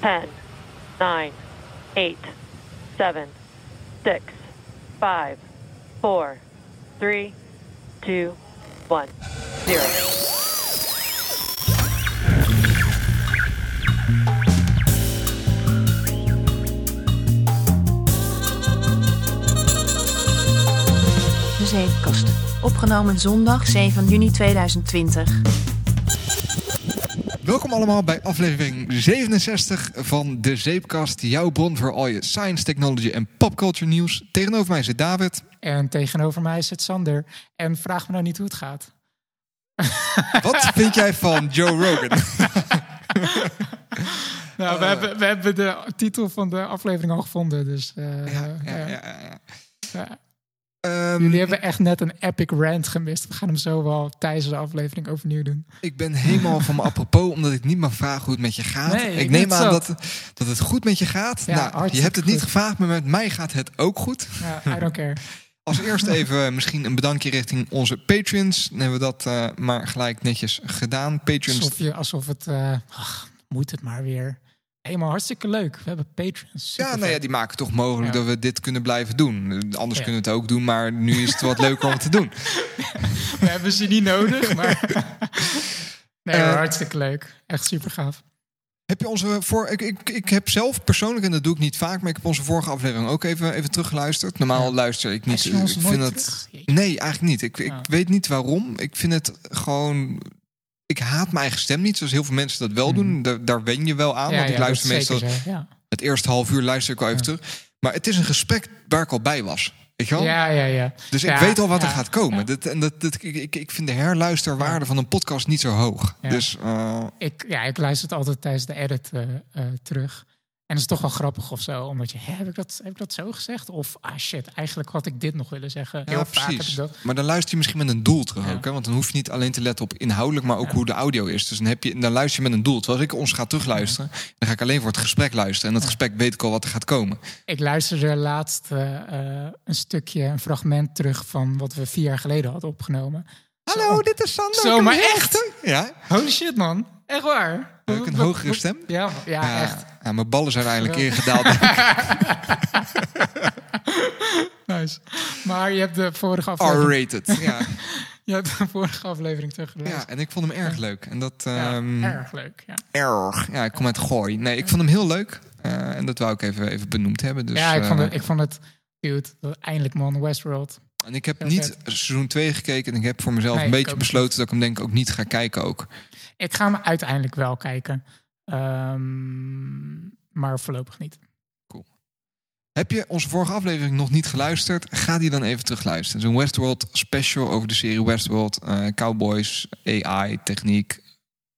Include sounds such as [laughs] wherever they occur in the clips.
10, 9, 8, 7, 6, 5, 4, 3, 2, 1, 0. De Zeepkast. Opgenomen zondag 7 juni 2020. Welkom allemaal bij aflevering 67 van De Zeepkast. Jouw bron voor al je science, technology en popculture nieuws. Tegenover mij zit David. En tegenover mij zit Sander. En vraag me nou niet hoe het gaat. [laughs] Wat vind jij van Joe Rogan? [laughs] Nou, we, hebben, we hebben de titel van de aflevering al gevonden. Dus eh, ja, ja, ja. Ehm, Jullie hebben echt net een epic rant gemist. We gaan hem zo wel tijdens de aflevering overnieuw doen. Ik ben helemaal van me apropos, omdat ik niet mag vragen hoe het met je gaat. Nee, ik ik neem aan dat, dat het goed met je gaat. Ja, nou, je hebt het niet goed. gevraagd, maar met mij gaat het ook goed. Ja, I don't care. [laughs] Als eerst even misschien een bedankje richting onze patrons. Dan hebben we dat eh, maar gelijk netjes gedaan. Patrons Alsof, je, alsof het... eh, ach, moet het maar weer. Helemaal hartstikke leuk. We hebben patrons. Ja, nou ja, die maken toch mogelijk Ja. dat we dit kunnen blijven doen. Anders Ja. kunnen we het ook doen, maar nu is het wat leuker om te doen. [laughs] We hebben ze niet nodig, maar... [laughs] nee, Eh, hartstikke leuk. Echt super gaaf. Heb je onze voor? Ik, ik, ik heb zelf persoonlijk, en dat doe ik niet vaak, maar ik heb onze vorige aflevering ook even, even teruggeluisterd. Normaal Ja. luister ik niet. Ik vind het. Nee, eigenlijk niet. Ik, ik Ja. weet niet waarom. Ik vind het gewoon. Ik haat mijn eigen stem niet, zoals heel veel mensen dat wel doen. Daar, daar wen je wel aan. Ja, want ik ja, luister meestal zeker het eerste half uur luister ik wel even terug. Maar het is een gesprek waar ik al bij was. Weet je wel? Ja, ja, ja. Dus ik weet al wat er gaat komen. Dat, en dat, dat, ik, ik, vind de herluisterwaarde van een podcast niet zo hoog. Dus eh, Ik, ja, ik luister het altijd tijdens de edit eh, eh, terug. En het is toch wel grappig of zo. Omdat je, heb, ik dat, heb ik dat zo gezegd? Of, ah shit, eigenlijk had ik dit nog willen zeggen. Heel ja, precies. dat. Maar dan luister je misschien met een doel terug Ja. ook. Hè? Want dan hoef je niet alleen te letten op inhoudelijk, maar ook Ja. hoe de audio is. Dus dan, heb je, dan luister je met een doel. Terwijl ik ons ga terugluisteren, dan ga ik alleen voor het gesprek luisteren. En dat gesprek weet ik al wat er gaat komen. Ik luisterde laatst eh, eh, een stukje, een fragment terug van wat we vier jaar geleden hadden opgenomen. Hallo, dit is Sander. Zo, maar echt? Ja? Holy shit, man. Echt waar. Heb ik een hogere stem? Ja, ja, Ja, echt. ja, mijn ballen zijn eindelijk ingedaald. [laughs] Nice. Maar je hebt de vorige aflevering, R-rated. [laughs] Ja. je hebt de vorige aflevering ja, teruggeluisterd. en ik vond hem erg leuk. En dat... Ja, ehm, erg leuk. Ja. erg. Ja, ik kom uit Gooi. Nee, ik vond hem heel leuk. Eh, en dat wou ik even, even benoemd hebben. Dus, ja, ik vond, eh, het, ik vond het cute. Eindelijk man, Westworld. En ik heb niet seizoen 2 gekeken. En ik heb voor mezelf Nee, een beetje besloten dat ik hem denk ik ook niet ga kijken ook. Ik ga hem uiteindelijk wel kijken. Ehm, maar voorlopig niet. Heb je onze vorige aflevering nog niet geluisterd? Ga die dan even terugluisteren. Het is een Westworld special over de serie Westworld. eh, cowboys, AI, techniek.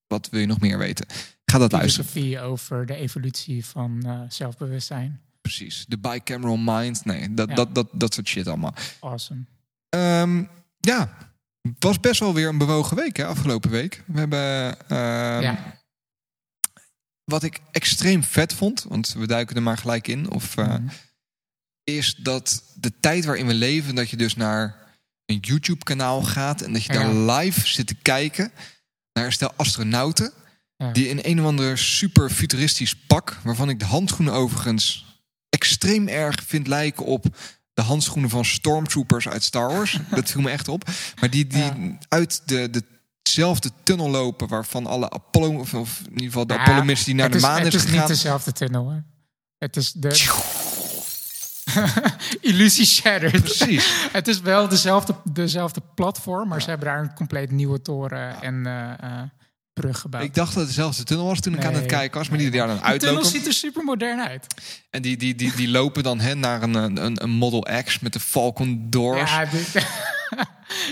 Wat wil je nog meer weten? Ga dat luisteren. Filosofie over de evolutie van eh, zelfbewustzijn. Precies. De bicameral mind. Nee, dat, Ja. dat, dat, dat soort shit allemaal. Awesome. Ehm, ja, het was best wel weer een bewogen week, hè, afgelopen week. We hebben. ehm, ja. Wat ik extreem vet vond, want we duiken er maar gelijk in, of, eh, Mhm. is dat de tijd waarin we leven, dat je dus naar een YouTube-kanaal gaat en dat je Ja. daar live zit te kijken naar een stel astronauten Ja. die in een of ander super futuristisch pak, waarvan ik de handschoenen overigens extreem erg vind lijken op de handschoenen van stormtroopers uit Star Wars. [laughs] dat viel me echt op. Maar die, die Ja. uit de, dezelfde tunnel lopen waarvan alle Apollo, of, of in ieder geval de Ja, Apollo-missie die naar de is, maan het is niet gegaan. dezelfde tunnel. Hè. Het is de... [laughs] Illusie shattered. Precies. [laughs] Het is wel dezelfde, dezelfde platform, maar ze hebben daar een compleet nieuwe toren en eh, Ik dacht dat het dezelfde tunnel was toen ik aan het kijken was, maar die daar dan de tunnel uitlopen. ziet er super modern uit. En die, die, die, die lopen dan hè, naar een, een, een Model X met de Falcon Doors. Ja, dit, [laughs]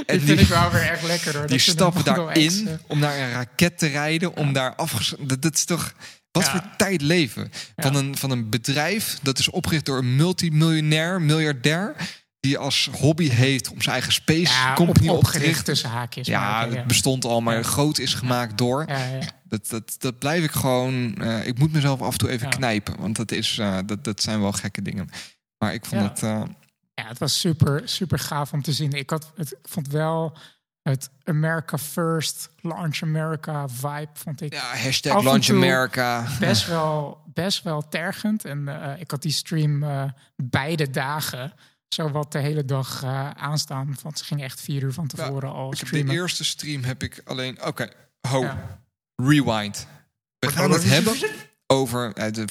En vind ik wel weer echt lekker hoor. die de stappen daarin om naar een raket te rijden, om daar afges... Dat, dat is toch... Wat Ja. voor tijd leven? Van, Ja. een, van een bedrijf dat is opgericht door een multimiljonair, miljardair... die als hobby heeft om zijn eigen space ja, company op, op te opgericht tussen haakjes. Ja, het bestond al, maar Ja. groot is gemaakt door. ja, ja. Dat, dat, dat blijf ik gewoon. eh, ik moet mezelf af en toe even knijpen. Want dat, is, eh, dat, dat zijn wel gekke dingen. Maar ik vond het. eh, Ja, het was super, super gaaf om te zien. Ik, had, het, ik vond wel het America First, Launch America vibe vond ik Ja, hashtag Launch America. best [laughs] wel, best wel tergend. En ik had die stream beide dagen zowat de hele dag eh, aanstaan. Want ze gingen echt vier uur van tevoren al Ik heb de streamen. eerste stream heb ik alleen... Oké, ho. Ja. Rewind. We gaan het hebben over... eh, de,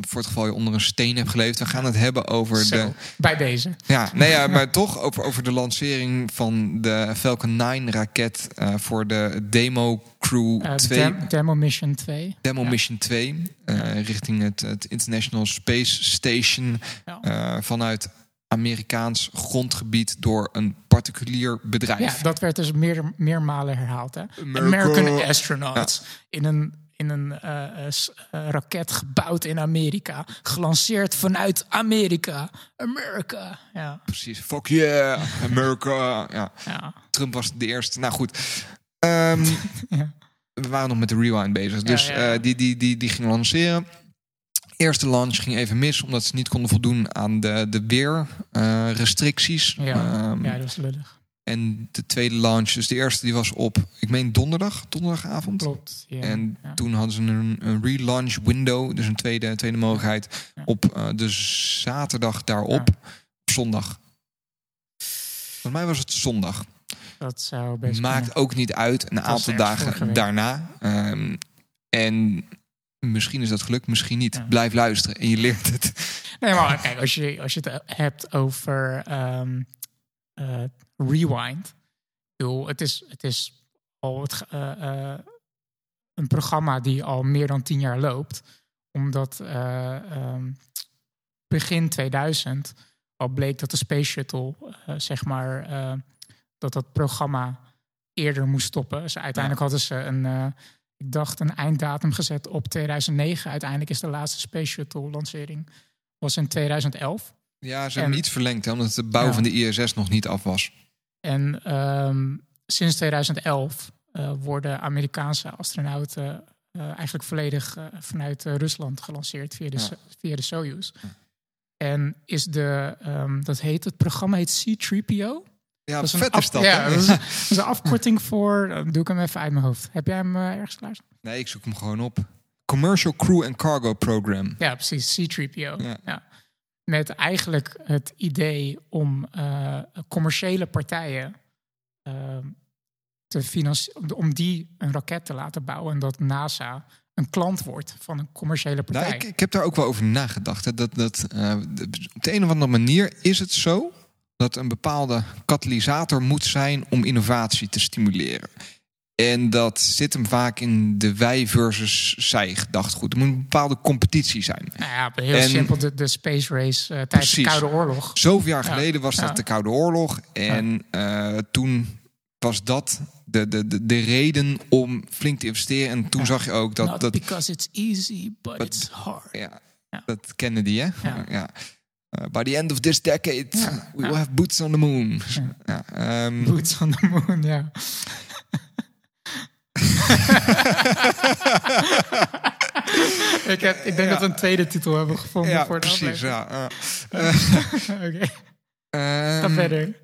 voor het geval je onder een steen hebt geleefd. We gaan het hebben over Zo, de... bij deze. Ja, nee, ja, maar [laughs] toch over, over de lancering van de Falcon 9 raket eh, voor de Demo Crew Eh, 2. Dem- Demo Mission 2. Demo Ja. Mission 2. eh, richting het, het International Space Station. Ja. eh, vanuit Amerikaans grondgebied door een particulier bedrijf. Ja, dat werd dus meer, meermalen herhaald. Hè? America. American astronauts. In een, in een eh, eh, eh, raket gebouwd in Amerika. Gelanceerd vanuit Amerika. Amerika. Ja, Precies. Fuck yeah, America. Ja, ja. Trump was de eerste. Nou goed. Ehm, [laughs] Ja. We waren nog met de rewind bezig. Dus ja, ja. eh, die, die, die, die ging lanceren. Eerste launch ging even mis, omdat ze niet konden voldoen aan de, de weerrestricties. Ja. Ehm, ja, dat was lullig. En de tweede launch, dus de eerste, die was op, ik meen donderdag, donderdagavond. Klopt. En ja. toen hadden ze een, een relaunch window, dus een tweede, tweede mogelijkheid, Ja. op eh, de zaterdag daarop, Ja. op zondag. Voor mij was het zondag. dat zou best Maakt kunnen. ook niet uit, een aantal dagen daarna. Ehm, en misschien is dat gelukt, misschien niet. Ja. Blijf luisteren en je leert het. Nee, maar kijk, als je, als je het hebt over ehm, eh, rewind. Ik bedoel, het is, het is al het, eh, eh, een programma die al meer dan tien jaar loopt. Omdat eh, ehm, begin 2000 al bleek dat de Space Shuttle, zeg maar, dat dat programma eerder moest stoppen. Dus uiteindelijk hadden ze een, ik dacht, een einddatum gezet op 2009. Uiteindelijk is de laatste Space Shuttle lancering was in 2011. Ja, ze hebben En- iets verlengd, hè, omdat de bouw Ja. van de ISS nog niet af was. En ehm, sinds 2011 eh, worden Amerikaanse astronauten eh, eigenlijk volledig eh, vanuit Rusland gelanceerd via de, Ja. Via de Soyuz. En is de, ehm, dat heet, het programma heet C-3PO. Ja, Dat is een vet af- is dat. Ja, hè? dat is, dat is een afkorting voor, dan doe ik hem even uit mijn hoofd. Heb jij hem eh, ergens geluisterd? Nee, ik zoek hem gewoon op. Commercial Crew and Cargo Program. Ja, precies, C-3PO. Ja. Ja. Met eigenlijk het idee om eh, commerciële partijen ehm, te financieren, om die een raket te laten bouwen en dat NASA een klant wordt van een commerciële partij. Nou, ik, ik heb daar ook wel over nagedacht. Hè. Dat, dat, eh, op de een of andere manier is het zo dat een bepaalde katalysator moet zijn om innovatie te stimuleren. En dat zit hem vaak in de wij versus zij gedachtegoed. Er moet een bepaalde competitie zijn. Nou ja, heel En- simpel, de, de space race eh, tijdens Precies. de Koude Oorlog. Zoveel jaar Ja. geleden was dat Ja. de Koude Oorlog. En eh, toen was dat de, de, de, de reden om flink te investeren. En toen zag je ook dat... Not dat because it's easy, but, But- it's hard. ja, Ja. dat Kennedy, hè? Ja. Uh, by the end of this decade, Ja. we Ja. will have boots on the moon. Ja. Ehm, Boots on the moon, ja. [laughs] ik, heb, ik denk dat we een tweede titel hebben gevonden voor de precies. aflevering. Ja, ja. [laughs] [laughs] Oké, Ehm, ga verder.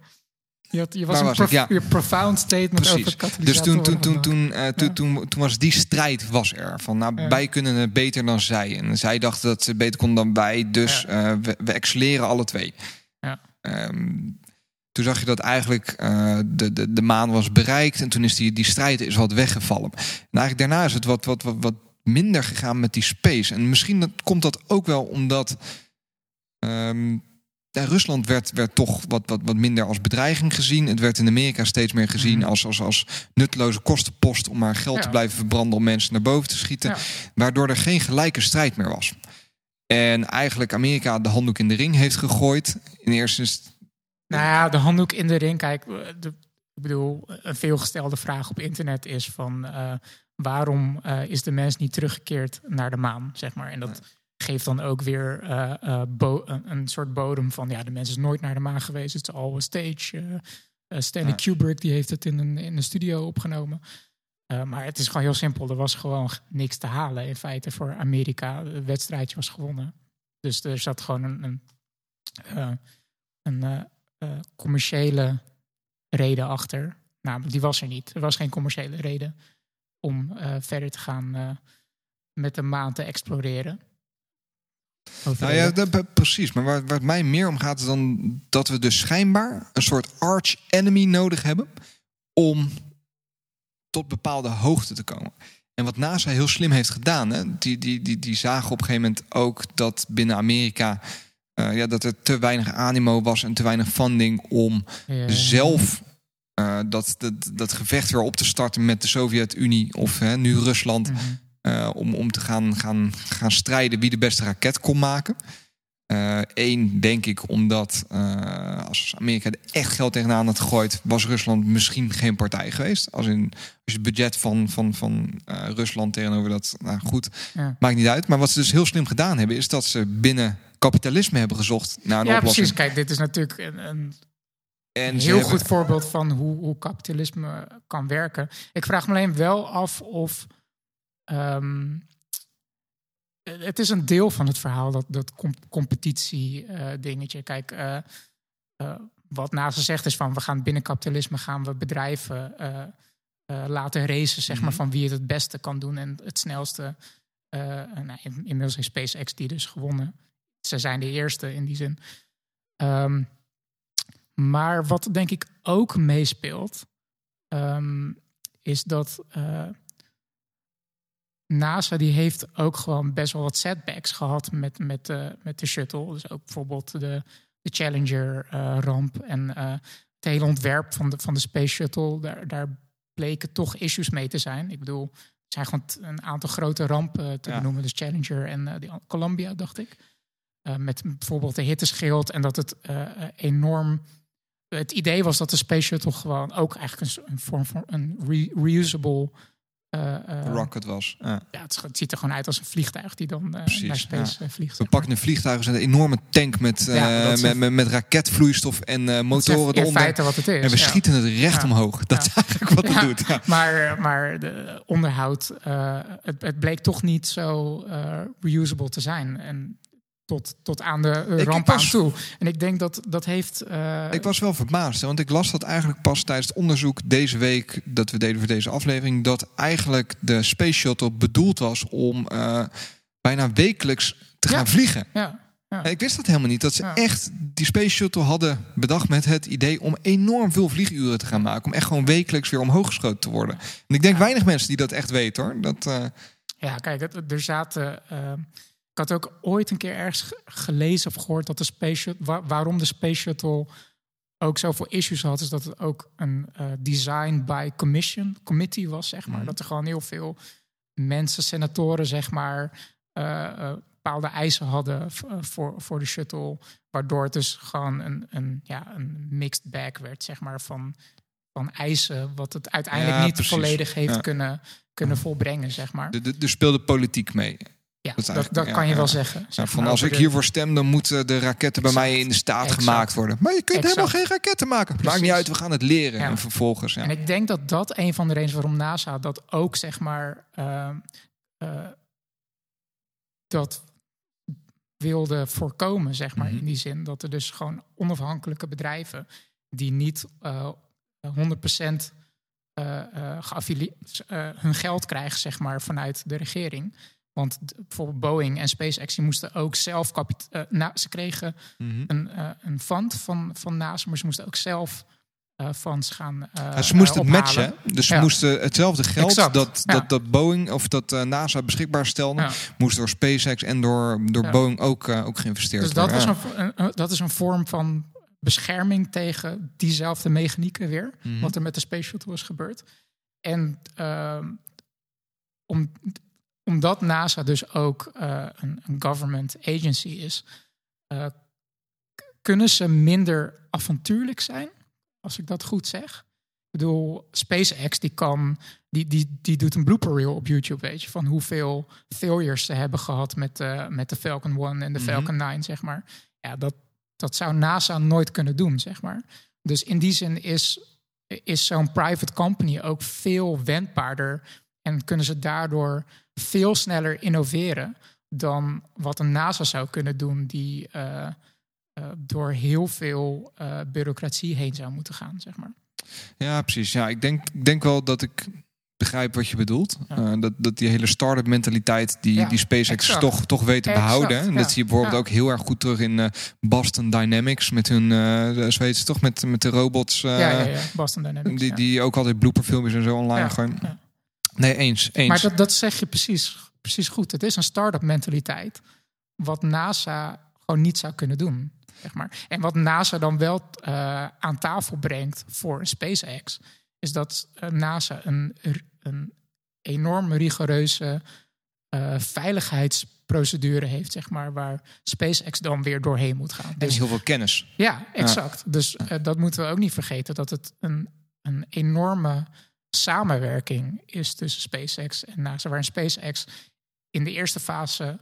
Je, had, je was een prof- Ja. je profound statement over. Dus toen, toen, toen, gemaakt. toen, eh, toen, toen, toen was die strijd was er. Van, nou, Ja. wij kunnen het beter dan zij. En zij dachten dat ze beter konden dan wij. Dus eh, we, we excelleren alle twee. Ja. Ehm, toen zag je dat eigenlijk eh, de, de, de maan was bereikt. En toen is die, die strijd is wat weggevallen. En eigenlijk daarna is het wat, wat, wat, wat minder gegaan met die space. En misschien dat, komt dat ook wel omdat... ehm, ja, Rusland werd, werd toch wat, wat, wat minder als bedreiging gezien. Het werd in Amerika steeds meer gezien Mhm. als, als, als nutteloze kostenpost om maar geld Ja. te blijven verbranden om mensen naar boven te schieten. Ja. Waardoor er geen gelijke strijd meer was. En eigenlijk Amerika de handdoek in de ring heeft gegooid. In eerste instantie. Nou ja, de handdoek in de ring. Kijk, eh, de, ik bedoel, een veelgestelde vraag op internet is van... eh, waarom eh, is de mens niet teruggekeerd naar de maan, zeg maar. En dat geeft dan ook weer eh, eh, een, een soort bodem van... ja, de mens is nooit naar de maan geweest, het is all a stage. eh, Stanley Ja. Kubrick die heeft het in een, in een studio opgenomen. Maar het is gewoon heel simpel. Er was gewoon niks te halen in feite voor Amerika. Het wedstrijdje was gewonnen. Dus er zat gewoon een, een, een commerciële reden achter. namelijk die was er niet. Er was geen commerciële reden om verder te gaan uh, met de maan te exploreren. Nou ja, precies. Maar waar, waar het mij meer om gaat, is dan dat we dus schijnbaar een soort arch enemy nodig hebben om tot bepaalde hoogte te komen. En wat NASA heel slim heeft gedaan, hè, die, die, die, die zagen op een gegeven moment ook dat binnen Amerika uh, ja, dat er te weinig animo was en te weinig funding om ja. zelf uh, dat, dat, dat gevecht weer op te starten met de Sovjet-Unie of hè, nu Rusland. Mm -hmm. Uh, om, om te gaan, gaan, gaan strijden wie de beste raket kon maken. Eén, uh, denk ik, omdat uh, als Amerika er echt geld tegenaan had gegooid, was Rusland misschien geen partij geweest. Als, in, als je het budget van, van, van uh, Rusland tegenover dat, nou goed, ja. maakt niet uit. Maar wat ze dus heel slim gedaan hebben, is dat ze binnen kapitalisme hebben gezocht naar een ja, oplossing. precies. Kijk, dit is natuurlijk een, een en heel hebben... goed voorbeeld van hoe, hoe kapitalisme kan werken. Ik vraag me alleen wel af of. Um, het is een deel van het verhaal, dat, dat competitie uh, dingetje. Kijk, uh, uh, wat NASA zegt is van we gaan binnen kapitalisme gaan we bedrijven laten racen, zeg maar, mm -hmm. van wie het het beste kan doen en het snelste. nou, in, inmiddels heeft SpaceX die dus gewonnen. Ze zijn de eerste in die zin. Um, maar wat denk ik ook meespeelt, um, is dat NASA die heeft ook gewoon best wel wat setbacks gehad met, met, uh, met de shuttle. Dus ook bijvoorbeeld de, de Challenger-ramp uh, en het hele ontwerp van de, van de Space Shuttle. Daar, daar bleken toch issues mee te zijn. Ik bedoel, er zijn gewoon een aantal grote rampen te ja. benoemen. Dus Challenger en die Columbia, dacht ik. met bijvoorbeeld de hitteschild en dat het enorm het idee was dat de Space Shuttle gewoon ook eigenlijk een, een vorm van een re reusable rocket was. Ja. het, het, ziet er gewoon uit als een vliegtuig die dan Precies, naar space vliegt. We pakken een vliegtuig, een enorme tank met, met, met, met, raketvloeistof en motoren in eronder. feite wat het is. En we schieten het recht omhoog. Dat is eigenlijk wat het doet. Maar, maar de onderhoud, het, het, bleek toch niet zo reusable te zijn. En tot, tot aan de uh, ramp was, aan toe. En ik denk dat dat heeft. Uh... Ik was wel verbaasd, want ik las dat eigenlijk pas tijdens het onderzoek deze week dat we deden voor deze aflevering, dat eigenlijk de Space Shuttle bedoeld was om uh, bijna wekelijks te ja. gaan vliegen. Ja. Ja. Ik wist dat helemaal niet. Dat ze Ja. echt die Space Shuttle hadden bedacht met het idee om enorm veel vlieguren te gaan maken. Om echt gewoon wekelijks weer omhoog geschoten te worden. En ik denk weinig mensen die dat echt weten hoor. Dat, eh, Ja, kijk, er zaten. eh, had ook ooit een keer ergens ge- gelezen of gehoord dat de Space Shuttle. wa- waarom de Space Shuttle ook zoveel issues had, is dat het ook een eh, design by commission committee was, zeg maar. Mhm. Dat er gewoon heel veel mensen, senatoren, zeg maar, eh, eh, bepaalde eisen hadden voor, voor de shuttle, waardoor het dus gewoon een, een, ja, een mixed bag werd, zeg maar, van, van eisen, wat het uiteindelijk Ja, niet precies. volledig heeft Ja. kunnen, kunnen volbrengen, zeg maar. er speelde politiek mee. Ja, dat dat, eigenlijk- dat ja, kan je wel zeggen. Zeg van als ik hiervoor stem, dan moeten de raketten bij mij in de staat Exact. gemaakt worden. Maar je kunt Exact. helemaal geen raketten maken. Maakt niet uit, we gaan het leren. En vervolgens, ja. En ik denk dat dat een van de redenen waarom NASA dat ook, zeg maar, ehm, eh, dat wilde voorkomen, zeg maar, Mhm. in die zin. Dat er dus gewoon onafhankelijke bedrijven die niet eh 100% eh, eh, hun geld krijgen, zeg maar, vanuit de regering. Want bijvoorbeeld Boeing en SpaceX die moesten ook zelf kapit- eh, na, ze kregen Mhm. een, eh, een fund van, van NASA, maar ze moesten ook zelf eh funds gaan. eh, Ja, ze moesten eh, het matchen. Dus ze Ja. moesten hetzelfde geld Exact, dat, ja. dat, dat Boeing of dat eh, NASA beschikbaar stelde, moest door SpaceX en door, door. Boeing ook, eh, ook geïnvesteerd Dus dat, was worden. een, een- een- dat is een vorm van bescherming tegen diezelfde mechanieken weer. Mhm. Wat er met de Space Shuttle is gebeurd. En ehm, om, omdat NASA dus ook eh, een, een government agency is, eh, kunnen ze minder avontuurlijk zijn, als ik dat goed zeg. Ik bedoel, SpaceX die kan, die, die, die doet een blooper reel op YouTube, weet je, van hoeveel failures ze hebben gehad met, eh, met de Falcon 1 en de Mhm. Falcon 9, zeg maar. Ja, dat, dat zou NASA nooit kunnen doen, zeg maar. Dus in die zin is, is zo'n private company ook veel wendbaarder en kunnen ze daardoor veel sneller innoveren dan wat een NASA zou kunnen doen, die eh, eh, door heel veel eh, bureaucratie heen zou moeten gaan, zeg maar. Ja, precies. Ja, ik denk, denk wel dat ik begrijp wat je bedoelt. Ja. Dat, dat die hele start-up mentaliteit die, Ja, die SpaceX exact. toch, toch weet te Exact, behouden. En ja. dat zie je bijvoorbeeld ook heel erg goed terug in Boston Dynamics met hun, uh, Zweedse toch, met, met de robots. ja, ja, ja, Boston Dynamics. Die, die ook altijd blooperfilmpjes en zo online gooien. Nee, eens. eens. Maar dat, dat zeg je precies, precies goed. Het is een start-up mentaliteit. Wat NASA gewoon niet zou kunnen doen. Zeg maar. En wat NASA dan wel eh, aan tafel brengt voor SpaceX, is dat eh, NASA een, een enorm rigoureuze eh, veiligheidsprocedure heeft, zeg maar, waar SpaceX dan weer doorheen moet gaan. en Dus heel veel kennis. ja, exact. Dus dat moeten we ook niet vergeten, dat het een, een enorme samenwerking is tussen SpaceX en NASA, waarin SpaceX in de eerste fase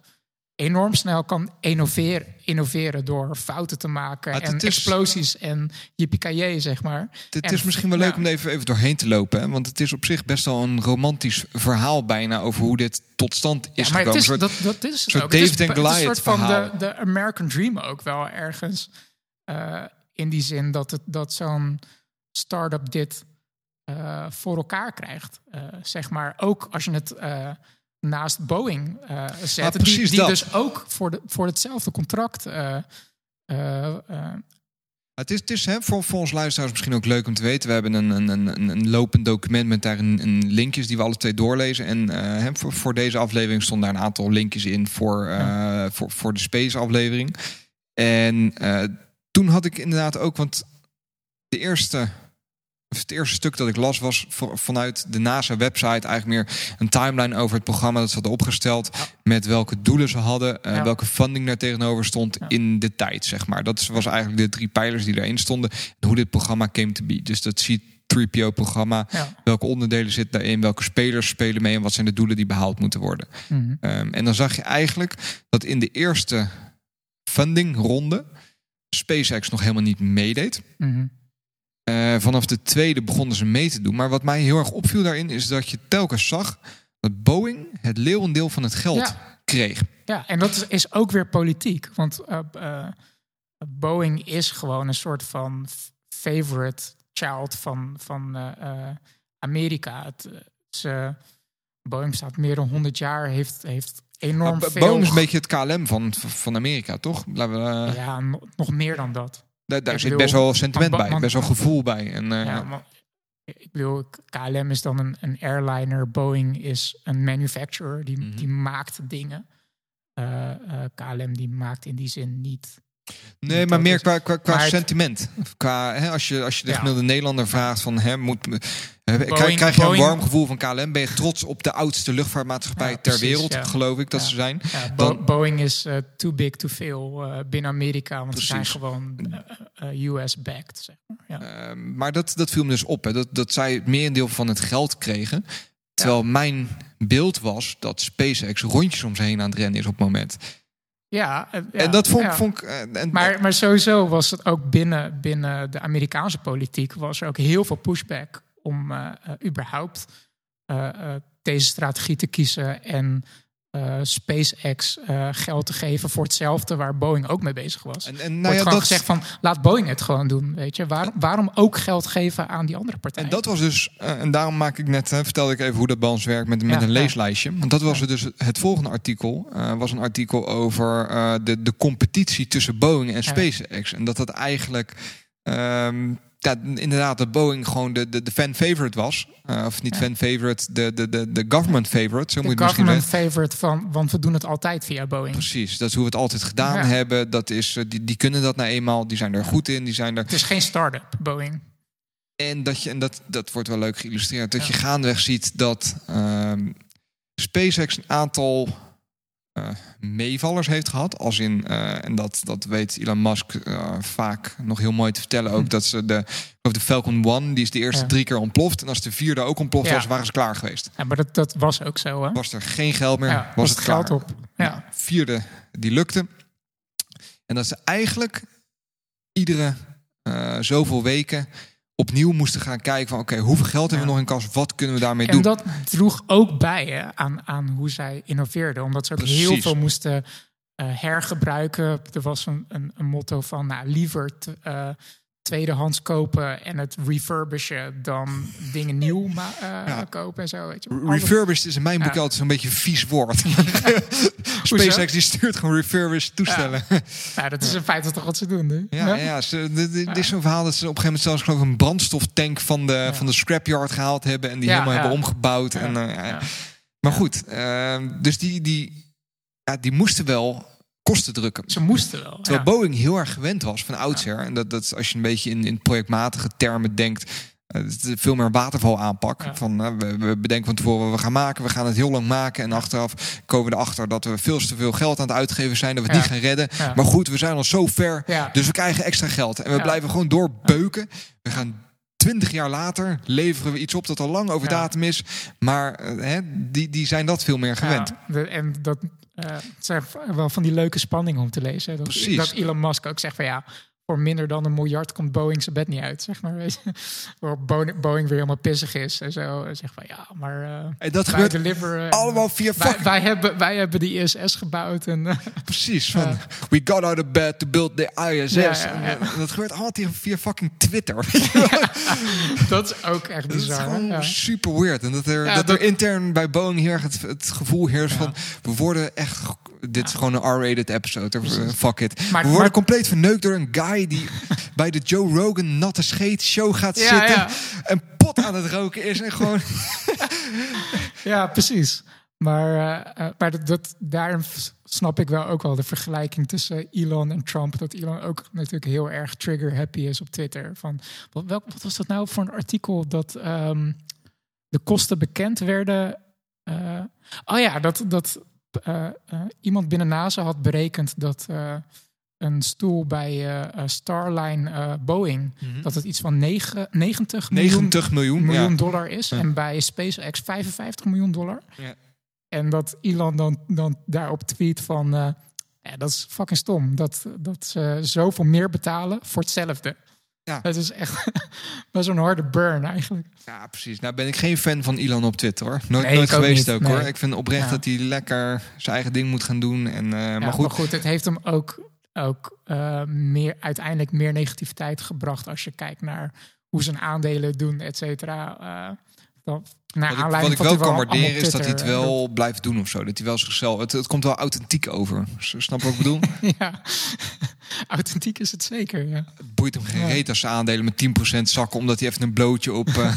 enorm snel kan innoveren, innoveren door fouten te maken en het is- explosies en yippie zeg maar. Het En- is misschien wel leuk om even, even doorheen te lopen. Hè? Want het is op zich best wel een romantisch verhaal bijna over hoe dit tot stand is ja, maar het gekomen. is, Een soort- dat, dat is het soort ook. Het is- David het is Goliath een soort van verhaal. de, de American Dream ook wel ergens. eh, in die zin dat, het, dat zo'n start-up dit eh, voor elkaar krijgt. Eh, zeg maar ook als je het eh, naast Boeing zet. Ah, die precies die dat. dus ook voor, de, voor hetzelfde contract... Het is, het is hè, voor, voor ons luisteraars misschien ook leuk om te weten. We hebben een, een, een, een lopend document met daarin een linkjes die we alle twee doorlezen. En hè, voor, voor deze aflevering stonden daar een aantal linkjes in voor, voor, voor de Space aflevering. En toen had ik inderdaad ook, want de eerste, het eerste stuk dat ik las was vanuit de NASA-website eigenlijk meer een timeline over het programma dat ze hadden opgesteld. Met welke doelen ze hadden, eh, Ja. welke funding daar tegenover stond Ja. in de tijd, zeg maar. Dat was eigenlijk de drie pijlers die erin stonden. En hoe dit programma came to be. Dus dat C-3PO-programma. ja. Welke onderdelen zitten daarin? Welke spelers spelen mee? En wat zijn de doelen die behaald moeten worden? Mhm. Ehm, en dan zag je eigenlijk dat in de eerste fundingronde SpaceX nog helemaal niet meedeed. Mhm. Eh, vanaf de tweede begonnen ze mee te doen. Maar wat mij heel erg opviel daarin is dat je telkens zag dat Boeing het leeuwendeel van het geld Ja. kreeg. Ja, en dat is, ook weer politiek. Want eh, eh, Boeing is gewoon een soort van favorite child van, van Amerika. Het, ze, Boeing staat meer dan 100 jaar, heeft, heeft enorm veel... Boeing is een beetje het KLM van, van Amerika, toch? Laten we, Ja, no- nog meer dan dat. Daar zit bedoel, best wel sentiment want- bij, want- best wel gevoel bij. En, eh, Ja, maar, ik bedoel, KLM is dan een, een airliner. Boeing is een manufacturer, die, Mhm. die maakt dingen. Eh, eh, KLM die maakt in die zin niet... Nee, maar meer qua, qua, sentiment. Qua, hè, als, je, als je de Ja. gemiddelde Nederlander vraagt van... Hè, moet, eh, krijg, je een warm gevoel van KLM? Ben je trots op de oudste luchtvaartmaatschappij Ja, ter precies, wereld, ja. geloof ik dat ze zijn? Dan- Boeing is eh, too big to fail eh, binnen Amerika, want ze zijn gewoon US-backed. Zeg maar. ja. Ehm, maar dat, dat viel me dus op. Hè, dat, dat zij het merendeel van het geld kregen. Terwijl mijn beeld was dat SpaceX rondjes om ze heen aan het rennen is op het moment. Ja, eh, ja, en dat vond, ja. vond ik... eh, en, Maar, maar sowieso was het ook binnen, binnen de Amerikaanse politiek... was er ook heel veel pushback om eh, überhaupt deze strategie te kiezen... en eh, SpaceX eh, geld te geven voor hetzelfde waar Boeing ook mee bezig was. en, en nou Wordt ja, dat, gezegd van, laat Boeing het gewoon doen, weet je. Waarom, waarom ook geld geven aan die andere partijen? En dat was dus, eh, en daarom maak ik net, vertelde ik even hoe dat bij ons werkt met, met Ja, een leeslijstje. Want dat was dus het volgende artikel. was een artikel over de, de competitie tussen Boeing en SpaceX. En dat dat eigenlijk, ehm, ja, inderdaad, dat Boeing gewoon de, de, de fan favorite was. Eh, of niet Ja. fan favorite, de, de, de, de government favorite. Zo de moet je het misschien government zeggen. favorite van, want we doen het altijd via Boeing. Precies, dat is hoe we het altijd gedaan Ja. hebben. Dat is, eh, die, die kunnen dat nou eenmaal, die zijn er goed in, die zijn er Het is geen start-up, Boeing. En dat, je, en dat, dat wordt wel leuk geïllustreerd. Dat Ja. je gaandeweg ziet dat ehm, SpaceX een aantal eh, meevallers heeft gehad. Als in, eh, en dat, dat weet Elon Musk eh, vaak nog heel mooi te vertellen. Ook dat ze de, of de Falcon 1, die is de eerste Hm. Ja. drie keer ontploft. En als de vierde ook ontploft Ja. was, waren ze klaar geweest. Ja, maar dat, dat was ook zo, hè? Was er geen geld meer, Ja, was, het geld klaar. op. Ja. Vierde, die lukte. En dat ze eigenlijk iedere zoveel weken opnieuw moesten gaan kijken van... oké, hoeveel geld hebben we nog in kas? Wat kunnen we daarmee En doen? dat droeg ook bij hè, aan, aan hoe zij innoveerden. Omdat ze ook heel veel moesten eh, hergebruiken. Er was een, een, een motto van nou, liever te, eh, tweedehands kopen en het refurbishen dan dingen nieuw ma- eh, Ja. kopen en zo. Weet je. Refurbished is in mijn boek Ja. altijd zo'n beetje een vies woord. [laughs] [laughs] SpaceX die stuurt gewoon refurbished toestellen. Ja, Nou, dat is in feite toch wat ze doen, hè? ja, ja. ze- dit- is zo'n verhaal dat ze op een gegeven moment zelfs geloof ik een brandstoftank van de, van de scrapyard gehaald hebben en die helemaal hebben omgebouwd. En, eh. Maar goed, ehm, dus die, die, ja, die moesten wel kosten drukken. Ze moesten wel. Terwijl ja. Boeing heel erg gewend was van oudsher. En dat, dat als je een beetje in, in projectmatige termen denkt. eh, het is veel meer waterval aanpak. Ja. Van, eh, we, we bedenken van tevoren wat we gaan maken. We gaan het heel lang maken. En achteraf komen we erachter dat we veel te veel geld aan het uitgeven zijn. Dat we het niet gaan redden. Maar goed, we zijn al zo ver. Ja. Dus we krijgen extra geld. En we blijven gewoon doorbeuken. We gaan twintig jaar later leveren we iets op dat al lang over Ja. datum is. Maar eh, hè, die, die zijn dat veel meer gewend. Ja, de- en dat eh, het zijn wel van die leuke spanningen om te lezen. Dat, Precies. dat Elon Musk ook zegt van ja, voor minder dan een miljard komt Boeing zijn bed niet uit, zeg maar. Weet je. [laughs] Waarop Bo- Boeing weer helemaal pissig is en zo. En zegt van ja, maar eh, En dat gebeurt deliveren. allemaal via fucking wij, hebben, wij hebben die ISS gebouwd en eh, [laughs] Precies, van we got out of bed to build the ISS. Ja, ja, ja. En, eh, dat gebeurt allemaal via- fucking Twitter. [laughs] dat is ook echt dat is bizar. gewoon super weird. En dat er, dat dat- er intern bij Boeing heel erg het, het gevoel heerst van... we worden echt... Dit is gewoon een R-rated episode. of, eh, fuck it. Maar- we worden maar- compleet verneukt door een guy die [laughs] bij de Joe Rogan natte scheet show gaat zitten. ja. En pot aan het roken is. En gewoon... [laughs] Ja, precies. Maar, eh, maar dat, dat, daarin v- snap ik wel ook wel de vergelijking tussen Elon en Trump. Dat Elon ook natuurlijk heel erg trigger-happy is op Twitter. Van, wat, welk, wat was dat nou voor een artikel dat ehm, de kosten bekend werden? Oh ja, dat, dat iemand binnen NASA had berekend dat eh, een stoel bij eh, eh, Starline eh, Boeing... dat het iets van negen, 90 miljoen 90 miljoen. miljoen ja. dollar is. Ja. En bij SpaceX 55 miljoen dollar. Ja. En dat Elon dan, dan daarop tweet van... eh, ja, dat is fucking stom. Dat, dat ze zoveel meer betalen voor hetzelfde. Ja. Dat is echt [laughs] best een harde burn eigenlijk. Ja, precies. Nou ben ik geen fan van Elon op Twitter hoor. Nooit, Nee, nooit ook geweest niet. ook hoor. Nee. Ik vind oprecht Ja. dat hij lekker zijn eigen ding moet gaan doen. En, eh, Ja, maar goed, het heeft hem ook, ook eh, meer, uiteindelijk meer negativiteit gebracht... als je kijkt naar hoe zijn aandelen doen, et cetera. Eh, naar wat ik, wat ik wel kan waarderen is dat hij het Twitter, eh, wel blijft doen of zo. Dat hij wel zichzelf... Het, het komt wel authentiek over. Snap je wat ik bedoel? [laughs] Ja, authentiek is het zeker. Ja. Het boeit hem geen Ja. reet als zijn aandelen met 10% zakken... omdat hij even een blootje op... eh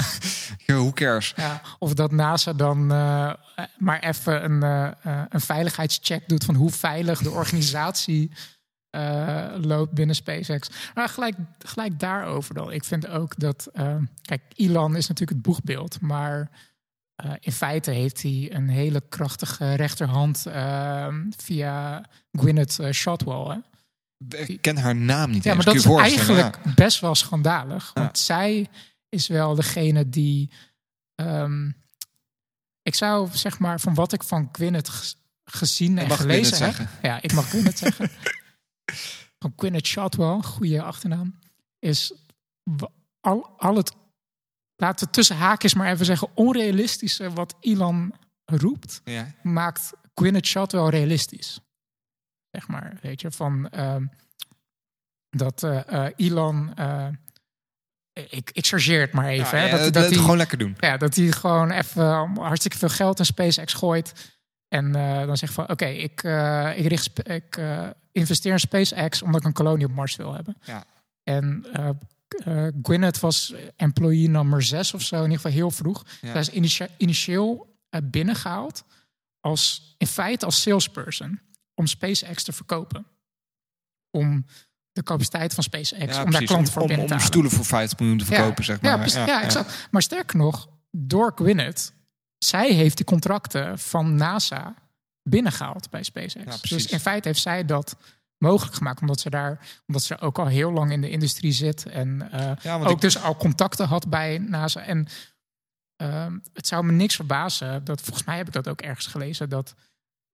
[laughs] who cares? Ja, of dat NASA dan eh, maar even een, een veiligheidscheck doet van hoe veilig de organisatie eh, loopt binnen SpaceX. Maar gelijk, gelijk daarover dan. Ik vind ook dat, eh, kijk, Elon is natuurlijk het boegbeeld, maar eh, in feite heeft hij een hele krachtige rechterhand eh, via Gwyneth Shotwell. Hè? Ik ken haar naam niet Ja, eens. maar dat is eigenlijk best wel schandalig. Ja. Want zij is wel degene die. ehm, ik zou zeg maar van wat ik van Gwyneth gezien en mag gelezen heb. zeggen. Ja, ik mag Gwyneth zeggen. [laughs] Van Gwyneth Shotwell, goede achternaam. Is al, al het. Laten we tussen haakjes maar even zeggen. Onrealistische wat Elon roept Ja. maakt Gwyneth Shotwell realistisch. Zeg maar, weet je, van ehm, dat eh, eh, Elon, eh, ik, ik chargeer het maar even, Ja, hè, dat, dat, dat, dat hij, gewoon lekker doen. ja, dat hij gewoon even hartstikke veel geld in SpaceX gooit. En eh, dan zegt van, oké, ik, eh, ik, richt, ik eh, investeer in SpaceX omdat ik een kolonie op Mars wil hebben. Ja. En eh, Gwyneth was employee nummer 6 of zo, in ieder geval heel vroeg. Ja. Zij is initieel eh, binnengehaald als in feite als salesperson om SpaceX te verkopen. Om de capaciteit van SpaceX, Ja, om daar klanten voor om, binnen om te halen. stoelen voor 50 miljoen te verkopen, zeg maar. Ja, ja, exact. Maar sterker nog, door Gwyneth, zij heeft die contracten van NASA binnengehaald bij SpaceX. Ja, dus in feite heeft zij dat mogelijk gemaakt, omdat ze daar, omdat ze ook al heel lang in de industrie zit en eh, Ja, ook ik- dus al contacten had bij NASA. En ehm, het zou me niks verbazen, dat volgens mij heb ik dat ook ergens gelezen, dat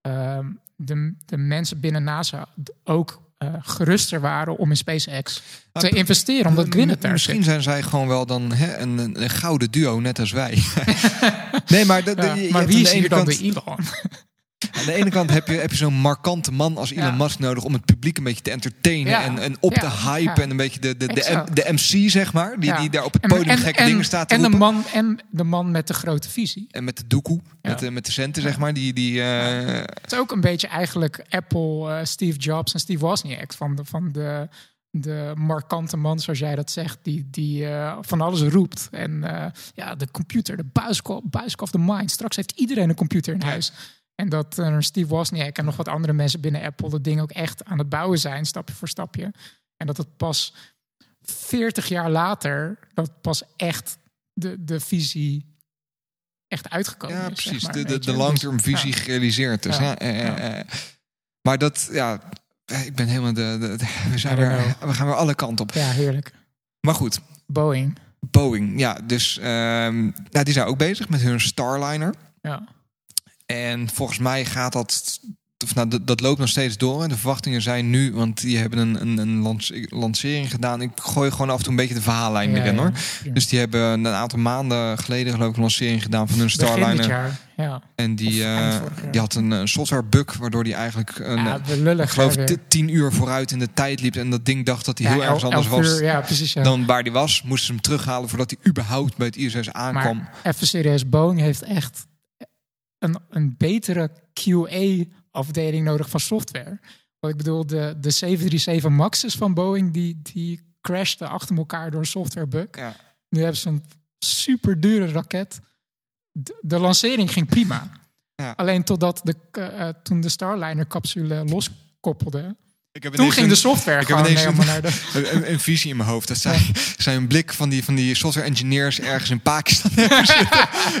ehm, de, de mensen binnen NASA ook eh, geruster waren om in SpaceX te investeren, omdat Gwyneth daar Misschien zijn zij gewoon wel dan hè, een, een, een gouden duo, net als wij. [laughs] nee, maar, de, de- Ja, je maar hebt wie is hier dan de Elon? De ene kant heb je, heb je zo'n markante man als Elon Ja. Musk nodig om het publiek een beetje te entertainen Ja. en, en op Ja. te hypen en een beetje de, de, de, de MC, zeg maar, die, die daar op het podium gekke dingen staat te en de man En de man met de grote visie. En met de doekoe, met, de, met de centen, zeg maar, die... die eh, Het is ook een beetje eigenlijk Apple, eh, Steve Jobs en Steve Wozniak. Van de, van de, de markante man, zoals jij dat zegt, die, die eh, van alles roept. En ja, de computer, de buisk, buisk of the mind. Straks heeft iedereen een computer in huis. En dat eh, Steve Wozniak en nog wat andere mensen binnen Apple dat ding ook echt aan het bouwen zijn, stapje voor stapje. En dat het pas 40 jaar later, dat pas echt de, de visie echt uitgekomen ja, is. precies. zeg maar, de de, de long-term Dus, visie ja. gerealiseerd is. Ja. Eh, eh, eh. Maar dat, ja... Ik ben helemaal de... de- de- we, zijn weer, we gaan weer alle kanten op. Ja, heerlijk. Maar goed, Boeing. Boeing. Ja, dus nou, die zijn ook bezig met hun Starliner. Ja. En volgens mij gaat dat. Of nou, dat, dat loopt nog steeds door. En de verwachtingen zijn nu, want die hebben een, een, een lance- lancering gedaan. Ik gooi gewoon af en toe een beetje de verhaallijn Ja, erin ja, hoor. Dus die hebben een aantal maanden geleden geloof ik een lancering gedaan van hun Starliner. Ja. En die, eh, die had een, een software bug, waardoor die eigenlijk een, ja, lullig. ik geloof t- tien uur vooruit in de tijd liep. En dat ding dacht dat hij Ja, heel ergens el- anders was precies. Dan waar die was. Moesten ze hem terughalen voordat hij überhaupt bij het ISS aankwam. maar even serieus, Boeing heeft echt een, een betere QA-afdeling nodig van software. Want ik bedoel, de, de 737 Max's van Boeing, die, die crashten achter elkaar door een software bug. Ja. Nu hebben ze een super dure raket. De, de lancering ging prima. Ja. Alleen totdat de, eh, toen de Starliner-capsule loskoppelde. Ik heb Toen ging een- de software ik heb ineens een- helemaal naar de... een, visie in mijn hoofd. Dat zij, zij een blik van die, van die software engineers ergens in Pakistan. [laughs]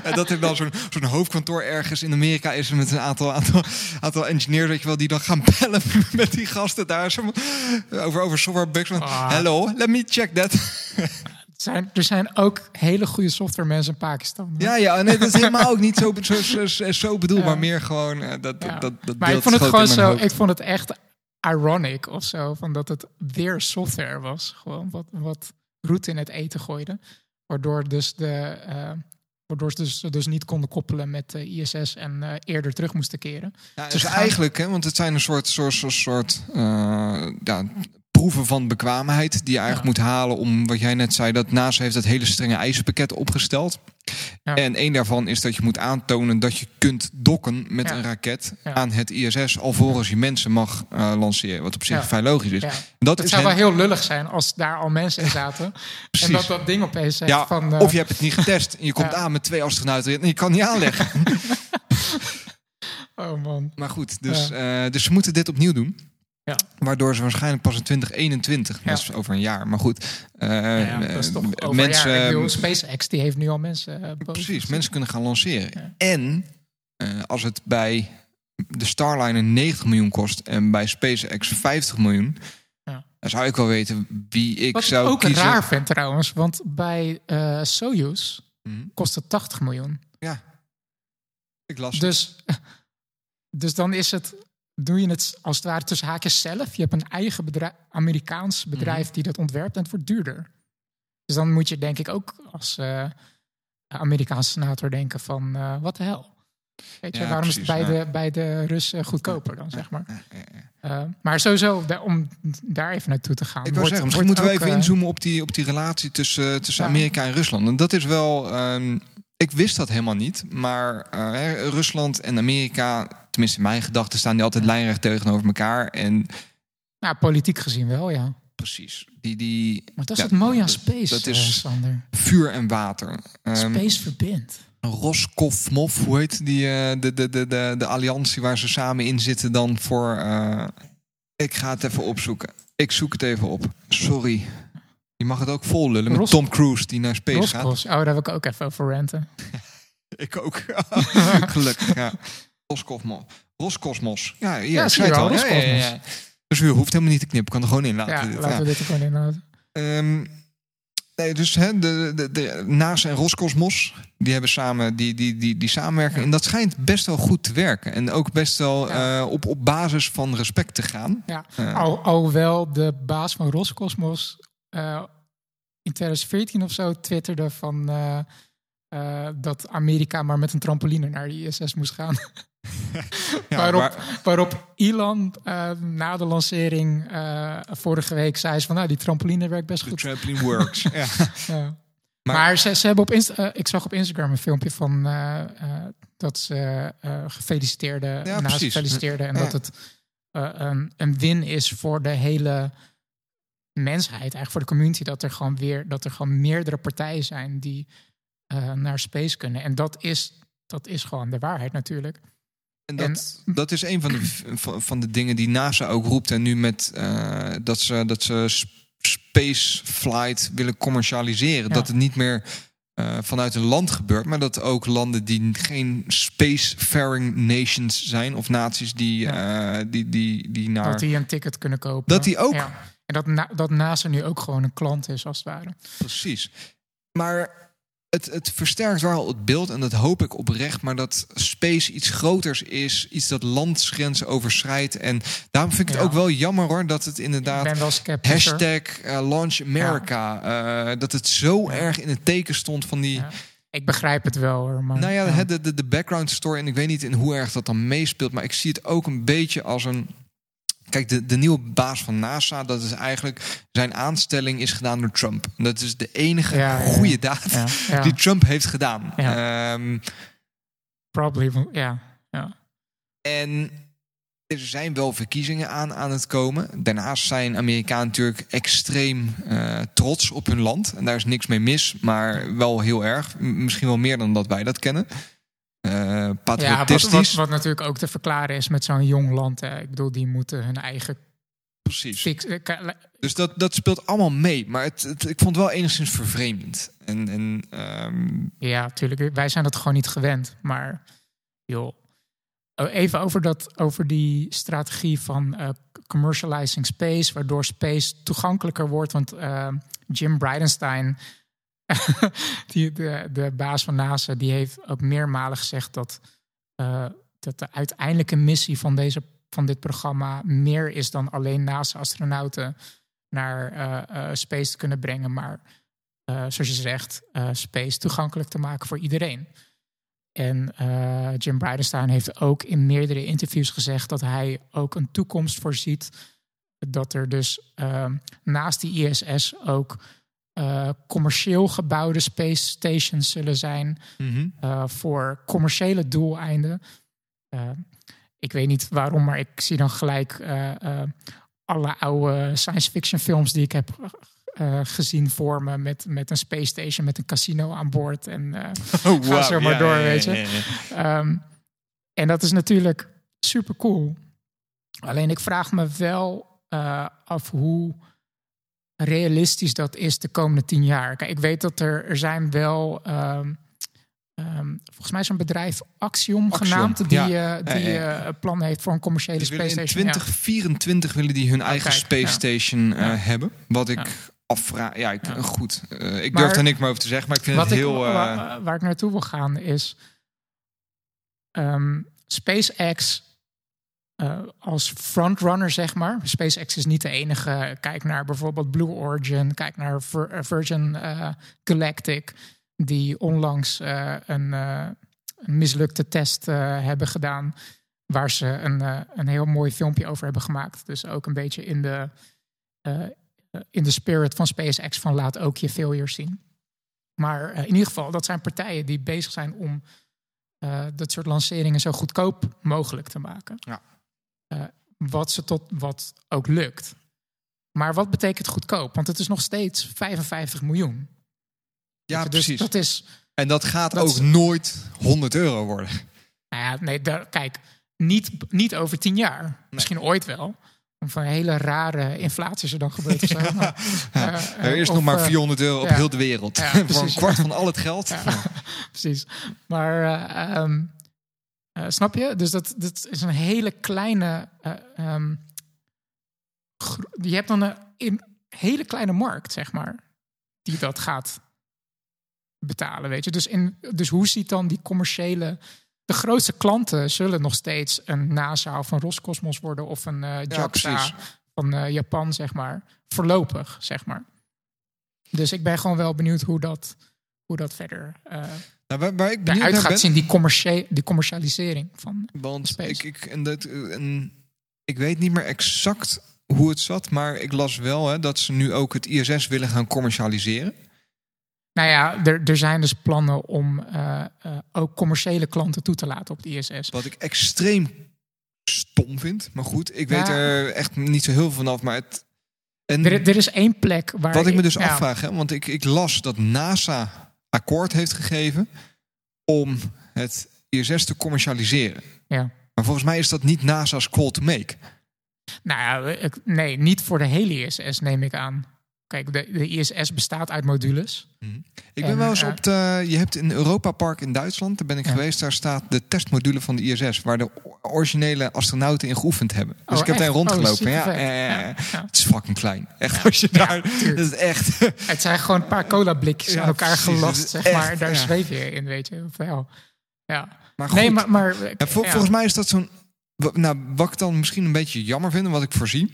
En dat er dan zo'n zo'n hoofdkantoor ergens in Amerika is met een aantal, aantal, aantal engineers, weet je wel, die dan gaan bellen [laughs] met die gasten daar. Zo, over, over software bugs. Van, Ah. Hello, let me check that. Zijn, er zijn ook hele goede software mensen in Pakistan. Ja, ja, nee, dat is [laughs] helemaal ook niet zo, zo, zo, zo bedoeld, Ja. maar meer gewoon eh, dat, Ja. dat, dat maar ik vond het gewoon zo. Ik vond het echt ironic of zo. Van dat het weer software was. Gewoon wat, wat route in het eten gooide. Waardoor dus de. eh, Waardoor ze dus, dus niet konden koppelen met de ISS en eh, eerder terug moesten keren. Ja, het Dus gaan- eigenlijk, hè, want het zijn een soort, soort, soort, soort eh, ja, proeven van bekwaamheid die je eigenlijk Ja. moet halen om wat jij net zei, dat NASA heeft dat hele strenge eisenpakket opgesteld. Ja. En één daarvan is dat je moet aantonen dat je kunt dokken met Ja. een raket Ja. aan het ISS alvorens je mensen mag eh, lanceren. Wat op zich vrij logisch is. Dat Het zou hen- wel heel lullig zijn als daar al mensen in zaten. [laughs] en dat dat ding opeens zegt van... eh, of je hebt het niet getest en je komt aan met twee astronauten en je kan niet aanleggen. [laughs] Oh man. Maar goed, dus, eh, dus ze moeten dit opnieuw doen. Ja. Waardoor ze waarschijnlijk pas in 2021, Ja. dat is over een jaar, maar goed. eh, ja, dat is toch eh, over mensen, jaar. Ik bedoel, SpaceX die heeft nu al mensen eh, precies, mensen kunnen gaan lanceren. En als het bij de Starliner 90 miljoen kost en bij SpaceX 50 miljoen, dan zou ik wel weten wie ik Wat zou ook kiezen. raar vind trouwens, want bij Soyuz Mhm. kost het 80 miljoen. Ja, ik las het. Dus, [laughs] dus dan is het, doe je het als het ware tussen haakjes zelf. Je hebt een eigen bedrijf, Amerikaans Mhm. bedrijf die dat ontwerpt en het wordt duurder. Dus dan moet je denk ik ook als eh Amerikaanse senator denken van, eh, wat de hel? Weet je, Ja, waarom is het bij, ja. de, bij de Russen goedkoper dan, zeg maar. Ja. Eh, maar sowieso, om daar even naartoe te gaan. Ik wil zeggen, misschien moeten we even inzoomen op die, op die relatie tussen, tussen. Amerika en Rusland. En dat is wel. ehm, ik wist dat helemaal niet. Maar Rusland en Amerika, tenminste in mijn gedachten, staan die altijd lijnrecht tegenover elkaar. En Nou, politiek gezien wel, ja. precies, die, die Maar dat is Ja, het mooie aan Space, dat is- eh, Sander. vuur en water. Ehm, Space verbindt. Roskovmov, hoe heet die, eh, de, de, de, de, de alliantie waar ze samen in zitten dan voor... eh, ik ga het even opzoeken. Ik zoek het even op. Sorry. Je mag het ook vol lullen met Ros- Tom Cruise die naar space gaat. Oh, daar wil ik ook even over ranten. [laughs] Ik ook. [laughs] Gelukkig, ja. Roskosmos. Roskosmos. Ja, Ja, ik zie zei het al. Ja, ja, ja. Dus u hoeft helemaal niet te knippen. kan er gewoon in laten. Ja, dit, laten ja. we dit er gewoon inhouden. Ehm, nee, dus hè, de, de, de, NASA en Roskosmos, die hebben samen die, die, die, die samenwerking. Ja. En dat schijnt best wel goed te werken. En ook best wel Ja. eh, op, op basis van respect te gaan. Ja. Eh, Al, alhoewel de baas van Roscosmos eh, in 2014 of zo twitterde van... dat Amerika maar met een trampoline naar de ISS moest gaan. [laughs] [laughs] Ja, waarop, waarop Elon eh, na de lancering eh, vorige week zei ze van nou die trampoline werkt best de goed. trampoline works. [laughs] ja. Ja. Maar- Maar, ze, ze hebben op Insta, eh, ik zag op Instagram een filmpje van dat ze gefeliciteerde, Ja, naast gefeliciteerde en dat het een, een win is voor de hele mensheid, eigenlijk voor de community, dat er gewoon weer dat er gewoon meerdere partijen zijn die naar space kunnen. En dat is, dat is gewoon de waarheid natuurlijk. En dat, dat is een van de, van, de dingen die NASA ook roept. En nu met eh, dat ze, dat ze sp- space flight willen commercialiseren. Ja. Dat het niet meer eh, vanuit een land gebeurt. Maar dat ook landen die geen spacefaring nations zijn. Of naties die, eh, die, die, die naar... Dat die een ticket kunnen kopen. Dat die ook- Ja. En dat, na, dat NASA nu ook gewoon een klant is, als het ware. Precies. Maar het, het versterkt wel het beeld, en dat hoop ik oprecht, maar dat space iets groters is, iets dat landsgrenzen overschrijdt. En daarom vind ik het Ja. ook wel jammer hoor, dat het inderdaad hashtag eh, Launch America, eh, dat het zo erg in het teken stond van die... Ik begrijp het wel hoor. Maar, Nou ja, ja. de, de, de background story. En ik weet niet in hoe erg dat dan meespeelt. Maar ik zie het ook een beetje als een. Kijk, de, de nieuwe baas van NASA, dat is eigenlijk. Zijn aanstelling is gedaan door Trump. Dat is de enige Ja, ja, ja. goede daad Ja, die Trump heeft gedaan. Ehm, Probably, ja. ja. en er zijn wel verkiezingen aan aan het komen. Daarnaast zijn Amerikanen natuurlijk extreem eh, trots op hun land. En daar is niks mee mis, maar wel heel erg. Misschien wel meer dan dat wij dat kennen. Eh Ja, wat, patriotistisch. wat, wat natuurlijk ook te verklaren is met zo'n jong land. Hè. Ik bedoel, die moeten hun eigen Precies. fix... eh, Dus dat, dat speelt allemaal mee. Maar het, het- ik vond het wel enigszins vervreemdend. En, en ehm, Ja, natuurlijk. Wij zijn dat gewoon niet gewend. Maar joh. Oh, Even over, dat, over die strategie van eh, commercializing space, waardoor space toegankelijker wordt. Want eh, Jim Bridenstine, [laughs] die, de, baas van NASA, die heeft ook meermalen gezegd dat, eh, dat de uiteindelijke missie van, deze, van dit programma meer is dan alleen NASA-astronauten naar eh, eh, space te kunnen brengen. Maar zoals je zegt, space toegankelijk te maken voor iedereen. En Jim Bridenstine heeft ook in meerdere interviews gezegd dat hij ook een toekomst voorziet. Dat er dus ehm, naast die ISS ook eh, commercieel gebouwde space stations zullen zijn eh, voor commerciële doeleinden. Eh, ik weet niet waarom, maar ik zie dan gelijk alle oude science fiction films die ik heb gezien voor me met, met een space station, met een casino aan boord. En oh, Ga zo maar door, weet je. Ehm, en dat is natuurlijk super cool. Alleen ik vraag me wel af hoe realistisch dat is de komende tien jaar. Kijk, ik weet dat er, er zijn wel. ehm, ehm, volgens mij is een bedrijf Axiom, Axiom, genaamd, die, ja. eh, die Ja, ja, ja. eh, een plan heeft voor een commerciële Die willen space in station. Ja. 2024 willen die hun eigen kijk, space station eh, hebben. Wat ik afvraag. Ja, ik, goed. Ik Maar- durf daar niks meer over te zeggen, maar ik vind het ik, heel. eh, waar, waar ik naartoe wil gaan is ehm, SpaceX eh, als frontrunner, zeg maar. SpaceX is niet de enige. Kijk naar bijvoorbeeld Blue Origin, kijk naar eh, Virgin eh, Galactic, die onlangs een, een mislukte test hebben gedaan. Waar ze een, een heel mooi filmpje over hebben gemaakt. Dus ook een beetje in de, in de spirit van SpaceX van laat ook je failures zien. Maar in ieder geval, dat zijn partijen die bezig zijn om dat soort lanceringen zo goedkoop mogelijk te maken. Ja. Eh, wat, ze tot, wat ook lukt. Maar wat betekent goedkoop? Want het is nog steeds 55 miljoen. ja, Dus precies. dat is, en dat gaat dat ook is- nooit 100 euro worden. nou ja, nee, daar, kijk, niet, niet over tien jaar. Misschien ooit wel. Of een hele rare inflatie is er dan gebeurd of zo. [laughs] Maar, eh, eh, er is of, nog maar eh, 400 euro op ja. heel de wereld. Ja, [laughs] Voor een kwart van al het geld. [laughs] Precies. Maar eh, ehm, eh, snap je? Dus dat, dat is een hele kleine. eh, ehm, je hebt dan een, een hele kleine markt, zeg maar, die dat gaat betalen, weet je. Dus, in, dus hoe ziet dan die commerciële... De grootste klanten zullen nog steeds een NASA of een Roscosmos worden... of een eh JAXA van Japan, zeg maar. Voorlopig, zeg maar. Dus ik ben gewoon wel benieuwd hoe dat, hoe dat verder... Nou, waar, waar ik benieuwd eruit naar gaat zien, die, commercie die commercialisering van. want space. ik, ik, en dat, en ik weet niet meer exact hoe het zat, maar ik las wel hè, dat ze nu ook het ISS willen gaan commercialiseren. Nou ja, er, er zijn dus plannen om eh, eh, ook commerciële klanten toe te laten op de ISS. Wat ik extreem stom vind. Maar goed, ik weet Ja. er echt niet zo heel veel vanaf. Maar het. En Er, er is één plek waar. wat ik me dus ja, afvraag, hè, want ik, ik las dat NASA akkoord heeft gegeven om het ISS te commercialiseren. Ja. Maar volgens mij is dat niet NASA's call to make. Nou ja, nee, niet voor de hele ISS neem ik aan. Kijk, de, de ISS bestaat uit modules. Ik ben En, wel eens eh, op de. Je hebt in Europa Park in Duitsland, daar ben ik Ja. geweest. Daar staat de testmodule van de ISS, waar de originele astronauten in geoefend hebben. Dus Oh, ik heb daar echt? rondgelopen. Oh, ja, supervet. eh, Ja, ja. Het is fucking klein. Echt, als je daar. dat is echt. Het zijn gewoon een paar cola blikjes aan elkaar gelast, zeg echt, maar. Daar zweef je in, weet je. Of wel. Ja. Maar goed, Nee, maar... maar vol-. Volgens mij is dat zo'n. Nou, wat ik dan misschien een beetje jammer vind, en wat ik voorzie,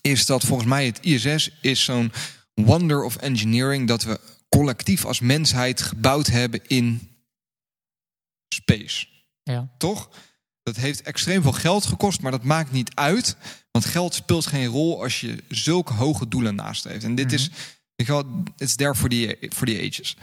is dat volgens mij het ISS is zo'n wonder of engineering dat we collectief als mensheid gebouwd hebben in space. Ja. Toch? Dat heeft extreem veel geld gekost, maar dat maakt niet uit. Want geld speelt geen rol als je zulke hoge doelen nastreeft. En dit Mhm. is, je wel, it's there for the, for the ages.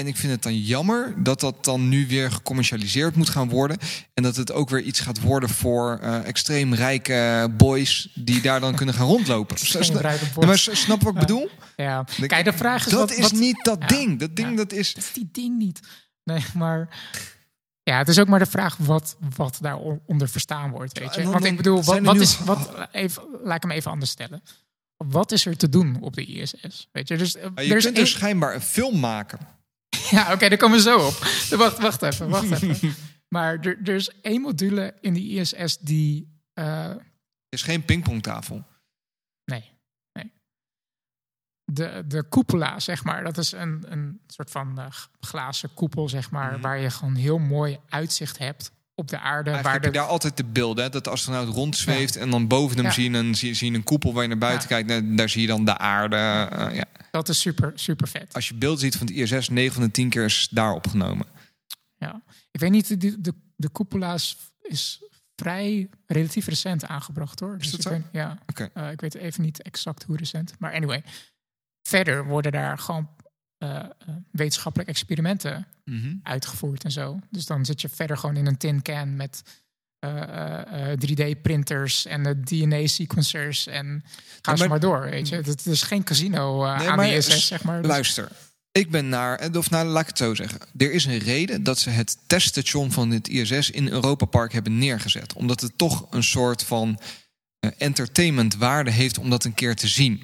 En ik vind het dan jammer dat dat dan nu weer gecommercialiseerd moet gaan worden. En dat het ook weer iets gaat worden voor eh, extreem rijke boys die daar dan kunnen gaan rondlopen. [laughs] Sna- Ja, maar snap wat ik bedoel? Ja. Kijk, de vraag is... dat wat, is wat, niet dat Ja. ding. Dat ding Ja. dat is. Dat is die ding niet. Nee, maar... Ja, het is ook maar de vraag wat, wat daaronder verstaan wordt, weet je. Want ik bedoel, wat, er wat is... Wat, even, laat ik hem even anders stellen. Wat is er te doen op de ISS? Weet je, dus, er je kunt één- dus schijnbaar een film maken. [laughs] Ja, oké, daar komen we zo op. Wacht, wacht even, wacht even. [laughs] Maar er, er is één module in die ISS die... Het is geen pingpongtafel. nee, nee. De, de cupola, zeg maar, dat is een, een soort van eh, glazen koepel, zeg maar... Mhm. waar je gewoon heel mooi uitzicht hebt op de aarde. Eigenlijk waar heb je daar altijd de beelden, hè, dat de astronaut rondzweeft en dan boven hem Ja. zie, je een, zie, zie je een koepel waar je naar buiten Ja. kijkt. En daar zie je dan de aarde. eh, ja. Dat is super, super vet. Als je beeld ziet van het ISS, 9 van de 10 keer is daar opgenomen. Ja. Ik weet niet, de, de, de cupola is, is vrij relatief recent aangebracht hoor. Dus dat ik zo? weet- ja. Eh, ik weet even niet exact hoe recent. Maar anyway, verder worden daar gewoon eh, eh, wetenschappelijke experimenten uitgevoerd en zo. Dus dan zit je verder gewoon in een tin can met eh, eh, 3D-printers en de DNA-sequencers en ga Ja, ze maar- maar door, weet je. Het is geen casino Nee, aan maar ISS, zeg maar. Dus- Luister, ik ben naar, of nou, laat ik het zo zeggen. Er is een reden dat ze het teststation van het ISS in Europa Park hebben neergezet. Omdat het toch een soort van eh, entertainment waarde heeft om dat een keer te zien.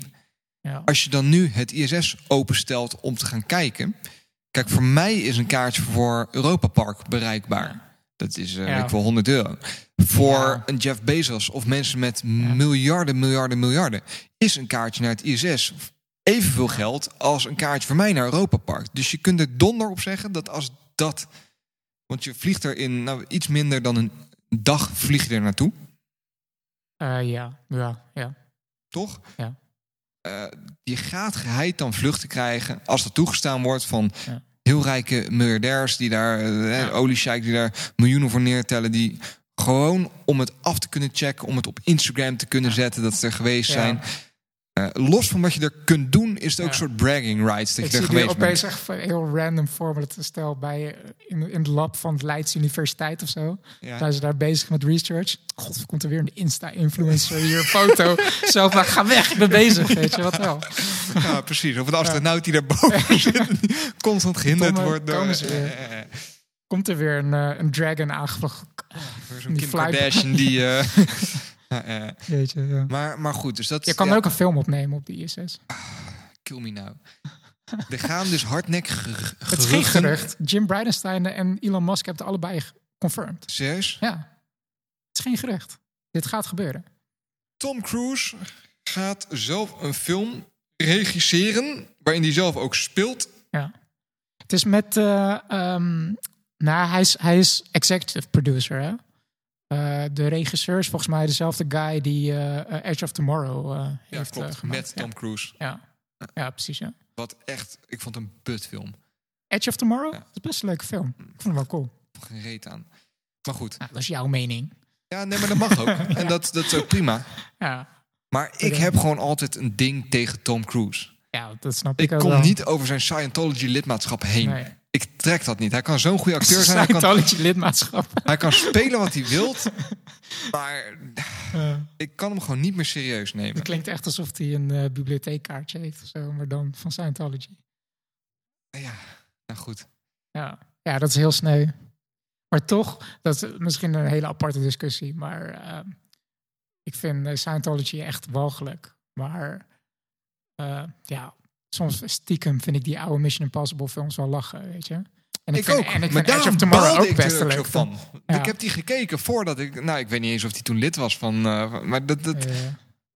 Ja. Als je dan nu het ISS openstelt om te gaan kijken. Kijk, voor mij is een kaartje voor Europa Park bereikbaar. Dat is Ja. ik wil 100 euro. Voor Ja. een Jeff Bezos of mensen met miljarden, miljarden, miljarden. Is een kaartje naar het ISS evenveel geld als een kaartje voor mij naar Europa Park. Dus je kunt er donder op zeggen dat als dat. Want je vliegt er in nou, iets minder dan een dag vlieg je er naartoe. Eh, ja, ja, ja. toch? Ja. Eh, je gaat geheid dan vluchten krijgen als dat toegestaan wordt van Ja. heel rijke miljardairs die daar, Ja. oliesheik die daar miljoenen voor neertellen, die gewoon om het af te kunnen checken, om het op Instagram te kunnen zetten dat ze er geweest zijn. Eh, los van wat je er kunt doen, is het ook Ja. een soort bragging rights dat Ik je er zie nu geweest opeens bent. echt heel random voorbeeld te stel bij eh, in, in het lab van de Leids Universiteit of zo. Ja. Zijn ze daar bezig met research? God, komt er weer een Insta-influencer hier, een foto. [laughs] Zo van, ga weg, ik ben bezig, weet je wat wel. Ja, precies. Of een astronaut die daarboven [laughs] zit, constant gehinderd wordt door, eh, Komt er weer een, een dragon aangevlogen, door zo'n Die Kim fly- Kardashian die... [laughs] Ja. maar, maar goed, dus dat... Je kan ja. ook een film opnemen op de ISS. Kill me now. Er gaan dus hardnekkig ge- Het is geen geruchten- gerucht. Jim Bridenstine en Elon Musk hebben het allebei confirmed. Serieus? Ja, het is geen gerucht. Dit gaat gebeuren. Tom Cruise gaat zelf een film regisseren... waarin hij zelf ook speelt. Ja. Het is met. ehm, nou, hij is, hij is executive producer. Hè? Eh, de regisseur is volgens mij dezelfde guy die eh, Edge of Tomorrow eh, Ja, heeft eh, klopt. gemaakt. Met Tom Cruise. Ja. Ja. precies. Ja. Wat echt... Ik vond een butfilm. Edge of Tomorrow? Dat is best een leuke film. Ik vond hem wel cool. Geen reet aan. Maar goed. Dat is jouw mening. Ja, nee, maar dat mag ook. [laughs] En dat, dat is ook prima. Ja, Maar ik heb gewoon altijd een ding tegen Tom Cruise. ja dat snap ik, Ik ook kom wel. niet over zijn Scientology-lidmaatschap heen. Nee. Ik trek dat niet. Hij kan zo'n goede acteur zijn. Hij kan, Scientology lidmaatschap. hij kan spelen wat hij wilt. [laughs] Maar ik kan hem gewoon niet meer serieus nemen. het klinkt echt alsof hij een eh, bibliotheekkaartje heeft of zo, maar dan van Scientology. Ja, nou goed. Ja, ja dat is heel sneu. Maar toch, dat is misschien een hele aparte discussie. Maar eh, ik vind eh, Scientology echt walgelijk. Maar eh, ja, soms stiekem vind ik die oude Mission Impossible films wel lachen, weet je. En Ik, vind, ook. En ik maar Edge of Tomorrow ook ik best zo leuk van. Ja. Ik heb die gekeken voordat ik... Nou, ik weet niet eens of hij toen lid was van... eh, maar dat, dat, Eh,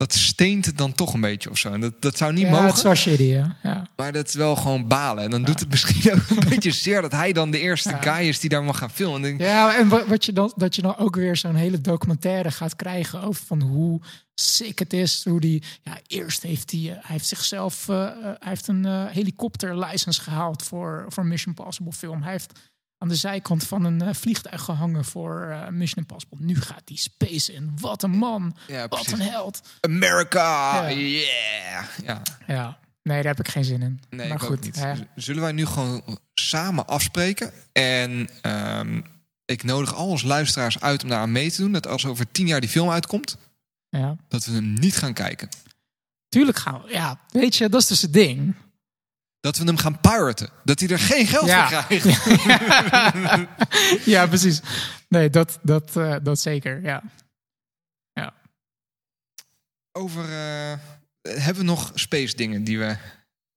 dat steent het dan toch een beetje of zo. En dat, dat zou niet ja, mogen. shitty, ja. ja. Maar dat is wel gewoon balen. En dan doet het misschien ook een [laughs] beetje zeer dat hij dan de eerste guy is die daar mag gaan filmen. En denk Ja, en wat, je dan, dat je dan ook weer zo'n hele documentaire gaat krijgen over van hoe sick het is. Hoe die, ja, eerst heeft hij, eh, hij heeft zichzelf, eh, eh, hij heeft een eh, helikopterlicense gehaald voor, voor Mission Impossible film. Hij heeft aan de zijkant van een eh, vliegtuig gehangen voor eh, Mission Impossible. Nu gaat hij space in. Wat een man. Ja, Wat precies. een held. America, Ja. yeah. Ja, Ja, nee, daar heb ik geen zin in. nee, maar ik goed, ook niet. Zullen wij nu gewoon samen afspreken? En ehm, ik nodig al onze luisteraars uit om daar aan mee te doen. Dat als over tien jaar die film uitkomt, ja. dat we hem niet gaan kijken. Tuurlijk gaan we. Ja, weet je, dat is dus het ding. Dat we hem gaan piraten. Dat hij er geen geld Ja. voor krijgt. [laughs] ja, precies. Nee, dat, dat, eh, dat zeker, ja. Over, eh, hebben we nog space dingen die we...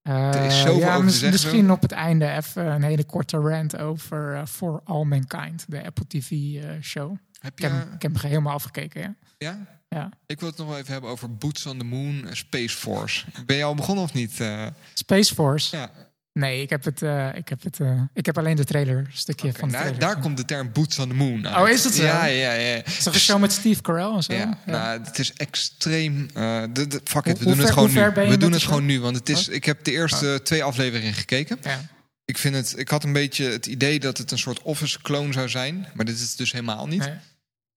Eh, is zoveel ja, over te mis- zeggen. misschien op het einde even een hele korte rant over eh, For All Mankind, de Apple TV eh, show. Heb Ik je, heb, ik heb hem helemaal afgekeken, ja. ja? Ja. Ik wil het nog wel even hebben over Boots on the Moon, Space Force. Ben je al begonnen of niet? eh? Space Force? ja. Nee, ik heb, het, eh, ik, heb het, eh, ik heb alleen de trailer, stukje van de trailer. daar komt de term Boots on the Moon uit. Oh, is het zo? Ja, ja, ja. Is dat een show met Steve Carell en zo? Ja, nou, het is extreem. de, de, fuck it, we doen het gewoon nu. We doen het gewoon nu, want het is. Ik heb de eerste twee afleveringen gekeken. ja. Ik vind het. Ik had een beetje het idee dat het een soort Office clone zou zijn, maar dit is het dus helemaal niet. Nee.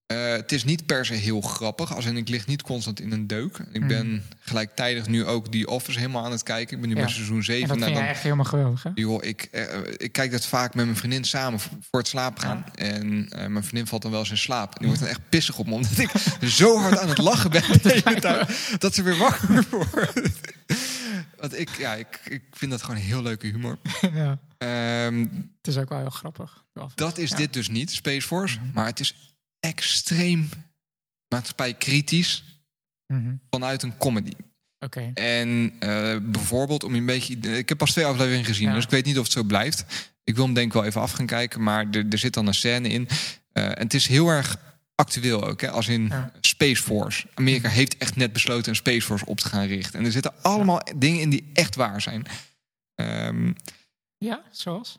Eh, het is niet per se heel grappig. Als in ik lig niet constant in een deuk. Ik Mhm. ben gelijktijdig nu ook die Office helemaal aan het kijken. Ik ben nu Ja. bij seizoen En 7. dat Nou, vind dan, echt helemaal geweldig, hè? joh, ik, eh, ik kijk dat vaak met mijn vriendin samen voor het slapen gaan. En eh, mijn vriendin valt dan wel eens in slaap. En die wordt dan echt pissig op me. Omdat ik [laughs] zo hard aan het lachen ben [laughs] dat ze weer wakker [laughs] wordt. Want ik, ja, ik, ik vind dat gewoon heel leuke humor. ja. Ehm, Het is ook wel heel grappig. Dat is Ja. dit dus niet, Space Force. Maar het is extreem maatschappij kritisch Mhm. vanuit een comedy. Oké. En eh, bijvoorbeeld om een beetje... Ik heb pas twee afleveringen gezien, Ja. dus ik weet niet of het zo blijft. Ik wil hem denk ik wel even af gaan kijken, maar er, er zit dan een scène in. Eh, en het is heel erg actueel ook, hè? als in Ja. Space Force. Amerika heeft echt net besloten een Space Force op te gaan richten. En er zitten allemaal dingen in die echt waar zijn. Ehm, Ja, zoals?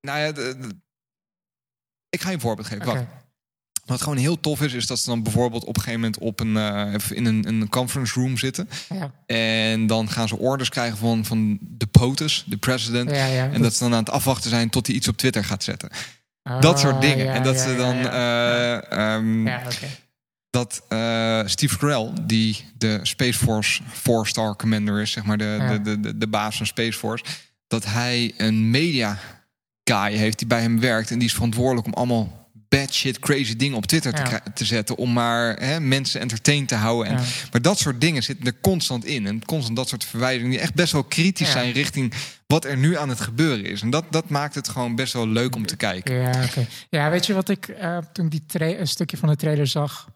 nou ja, de- de- ik ga je een voorbeeld geven. Wacht. Wat gewoon heel tof is, is dat ze dan bijvoorbeeld op een gegeven moment op een, eh, in een, een conference room zitten. Ja. En dan gaan ze orders krijgen van, van de POTUS, de president. Ja, ja. En dat ze dan aan het afwachten zijn tot hij iets op Twitter gaat zetten. Ah, dat soort dingen. en dat ze dan. Eh, ehm. Dat eh, Steve Carell, die de Space Force four-star commander is, zeg maar de, de, de, de baas van Space Force. Dat hij een media guy heeft die bij hem werkt. En die is verantwoordelijk om allemaal bad shit, crazy dingen op Twitter te, Ja. te zetten. Om maar hè, mensen entertained te houden. En, Ja. Maar dat soort dingen zitten er constant in. En constant dat soort verwijzingen die echt best wel kritisch Ja. zijn richting wat er nu aan het gebeuren is. En dat, dat maakt het gewoon best wel leuk om te kijken. Ja. Ja, weet je wat ik eh, toen die een stukje van de trailer zag?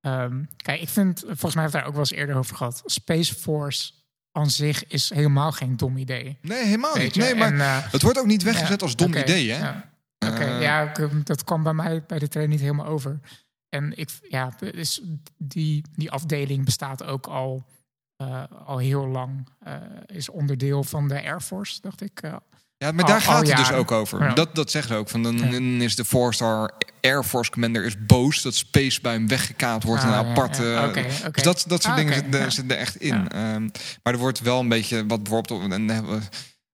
Ehm, kijk, ik vind, volgens mij hebben we het daar ook wel eens eerder over gehad. Space Force aan zich is helemaal geen dom idee. Nee, helemaal niet. Nee, maar En, eh, het wordt ook niet weggezet ja, als dom idee, hè? Ja. Oké, Eh, ja, ik, eh, dat kwam bij mij bij de trailer niet helemaal over. En ik, ja, dus die, die afdeling bestaat ook al, eh, al heel lang. eh, is onderdeel van de Air Force, dacht ik. Ja, maar Al- daar gaat het dus ook over. Ja. Dat, dat zeggen ze ook. Van dan, Ja. is de four-star Air Force commander is boos dat space bij hem weggekaapt wordt. Ah, en ja, een aparte. ja. Oké, oké. Dus dat, dat soort Ah, dingen zitten, er- zitten er echt in. Ehm, maar er wordt wel een beetje wat bijvoorbeeld. En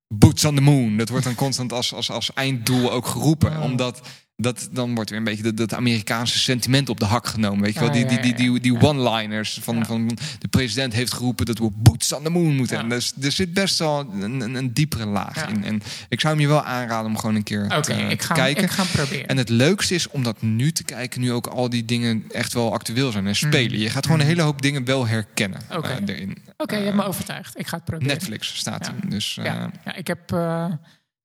Boots on the moon. Dat wordt dan constant als, als, als einddoel ook geroepen. Oh. Omdat dat, dan wordt weer een beetje dat, dat Amerikaanse sentiment op de hak genomen. Weet je wel? Die, die, die, die, die one-liners van, van de president heeft geroepen dat we boots on the moon moeten. En dus, er zit best wel een, een, een diepere laag in. En ik zou hem je wel aanraden om gewoon een keer Oké, te, ik, te ga, kijken. ik ga proberen. En het leukste is om dat nu te kijken, nu ook al die dingen echt wel actueel zijn en spelen. Je gaat gewoon een hele hoop dingen wel herkennen Mm. Oké. eh, erin. Oké, je hebt me overtuigd. Ik ga het proberen. Netflix staat Ja. Dus eh, Ja, ja ik heb eh,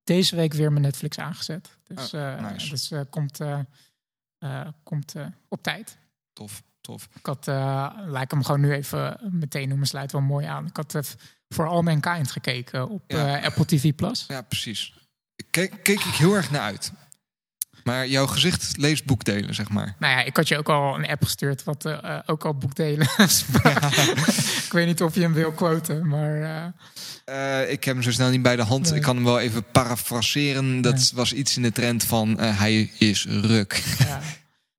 deze week weer mijn Netflix aangezet. Dus, Oh, eh, nice. dus eh, komt, eh, komt op tijd. tof, tof. Ik had, laat ik hem gewoon nu even meteen noemen, sluit wel mooi aan. Ik had voor All Mankind gekeken op Ja. Apple TV+. Plus. Ja, precies. Keek, keek ik heel erg naar uit. Maar jouw gezicht leest boekdelen, zeg maar. Nou ja, ik had je ook al een app gestuurd wat eh, eh, ook al boekdelen [laughs] [laughs] ik weet niet of je hem wil quoten, maar... eh, ik heb hem zo snel niet bij de hand. Nee. Ik kan hem wel even parafraseren. Dat Nee. was iets in de trend van hij is ruk. ja.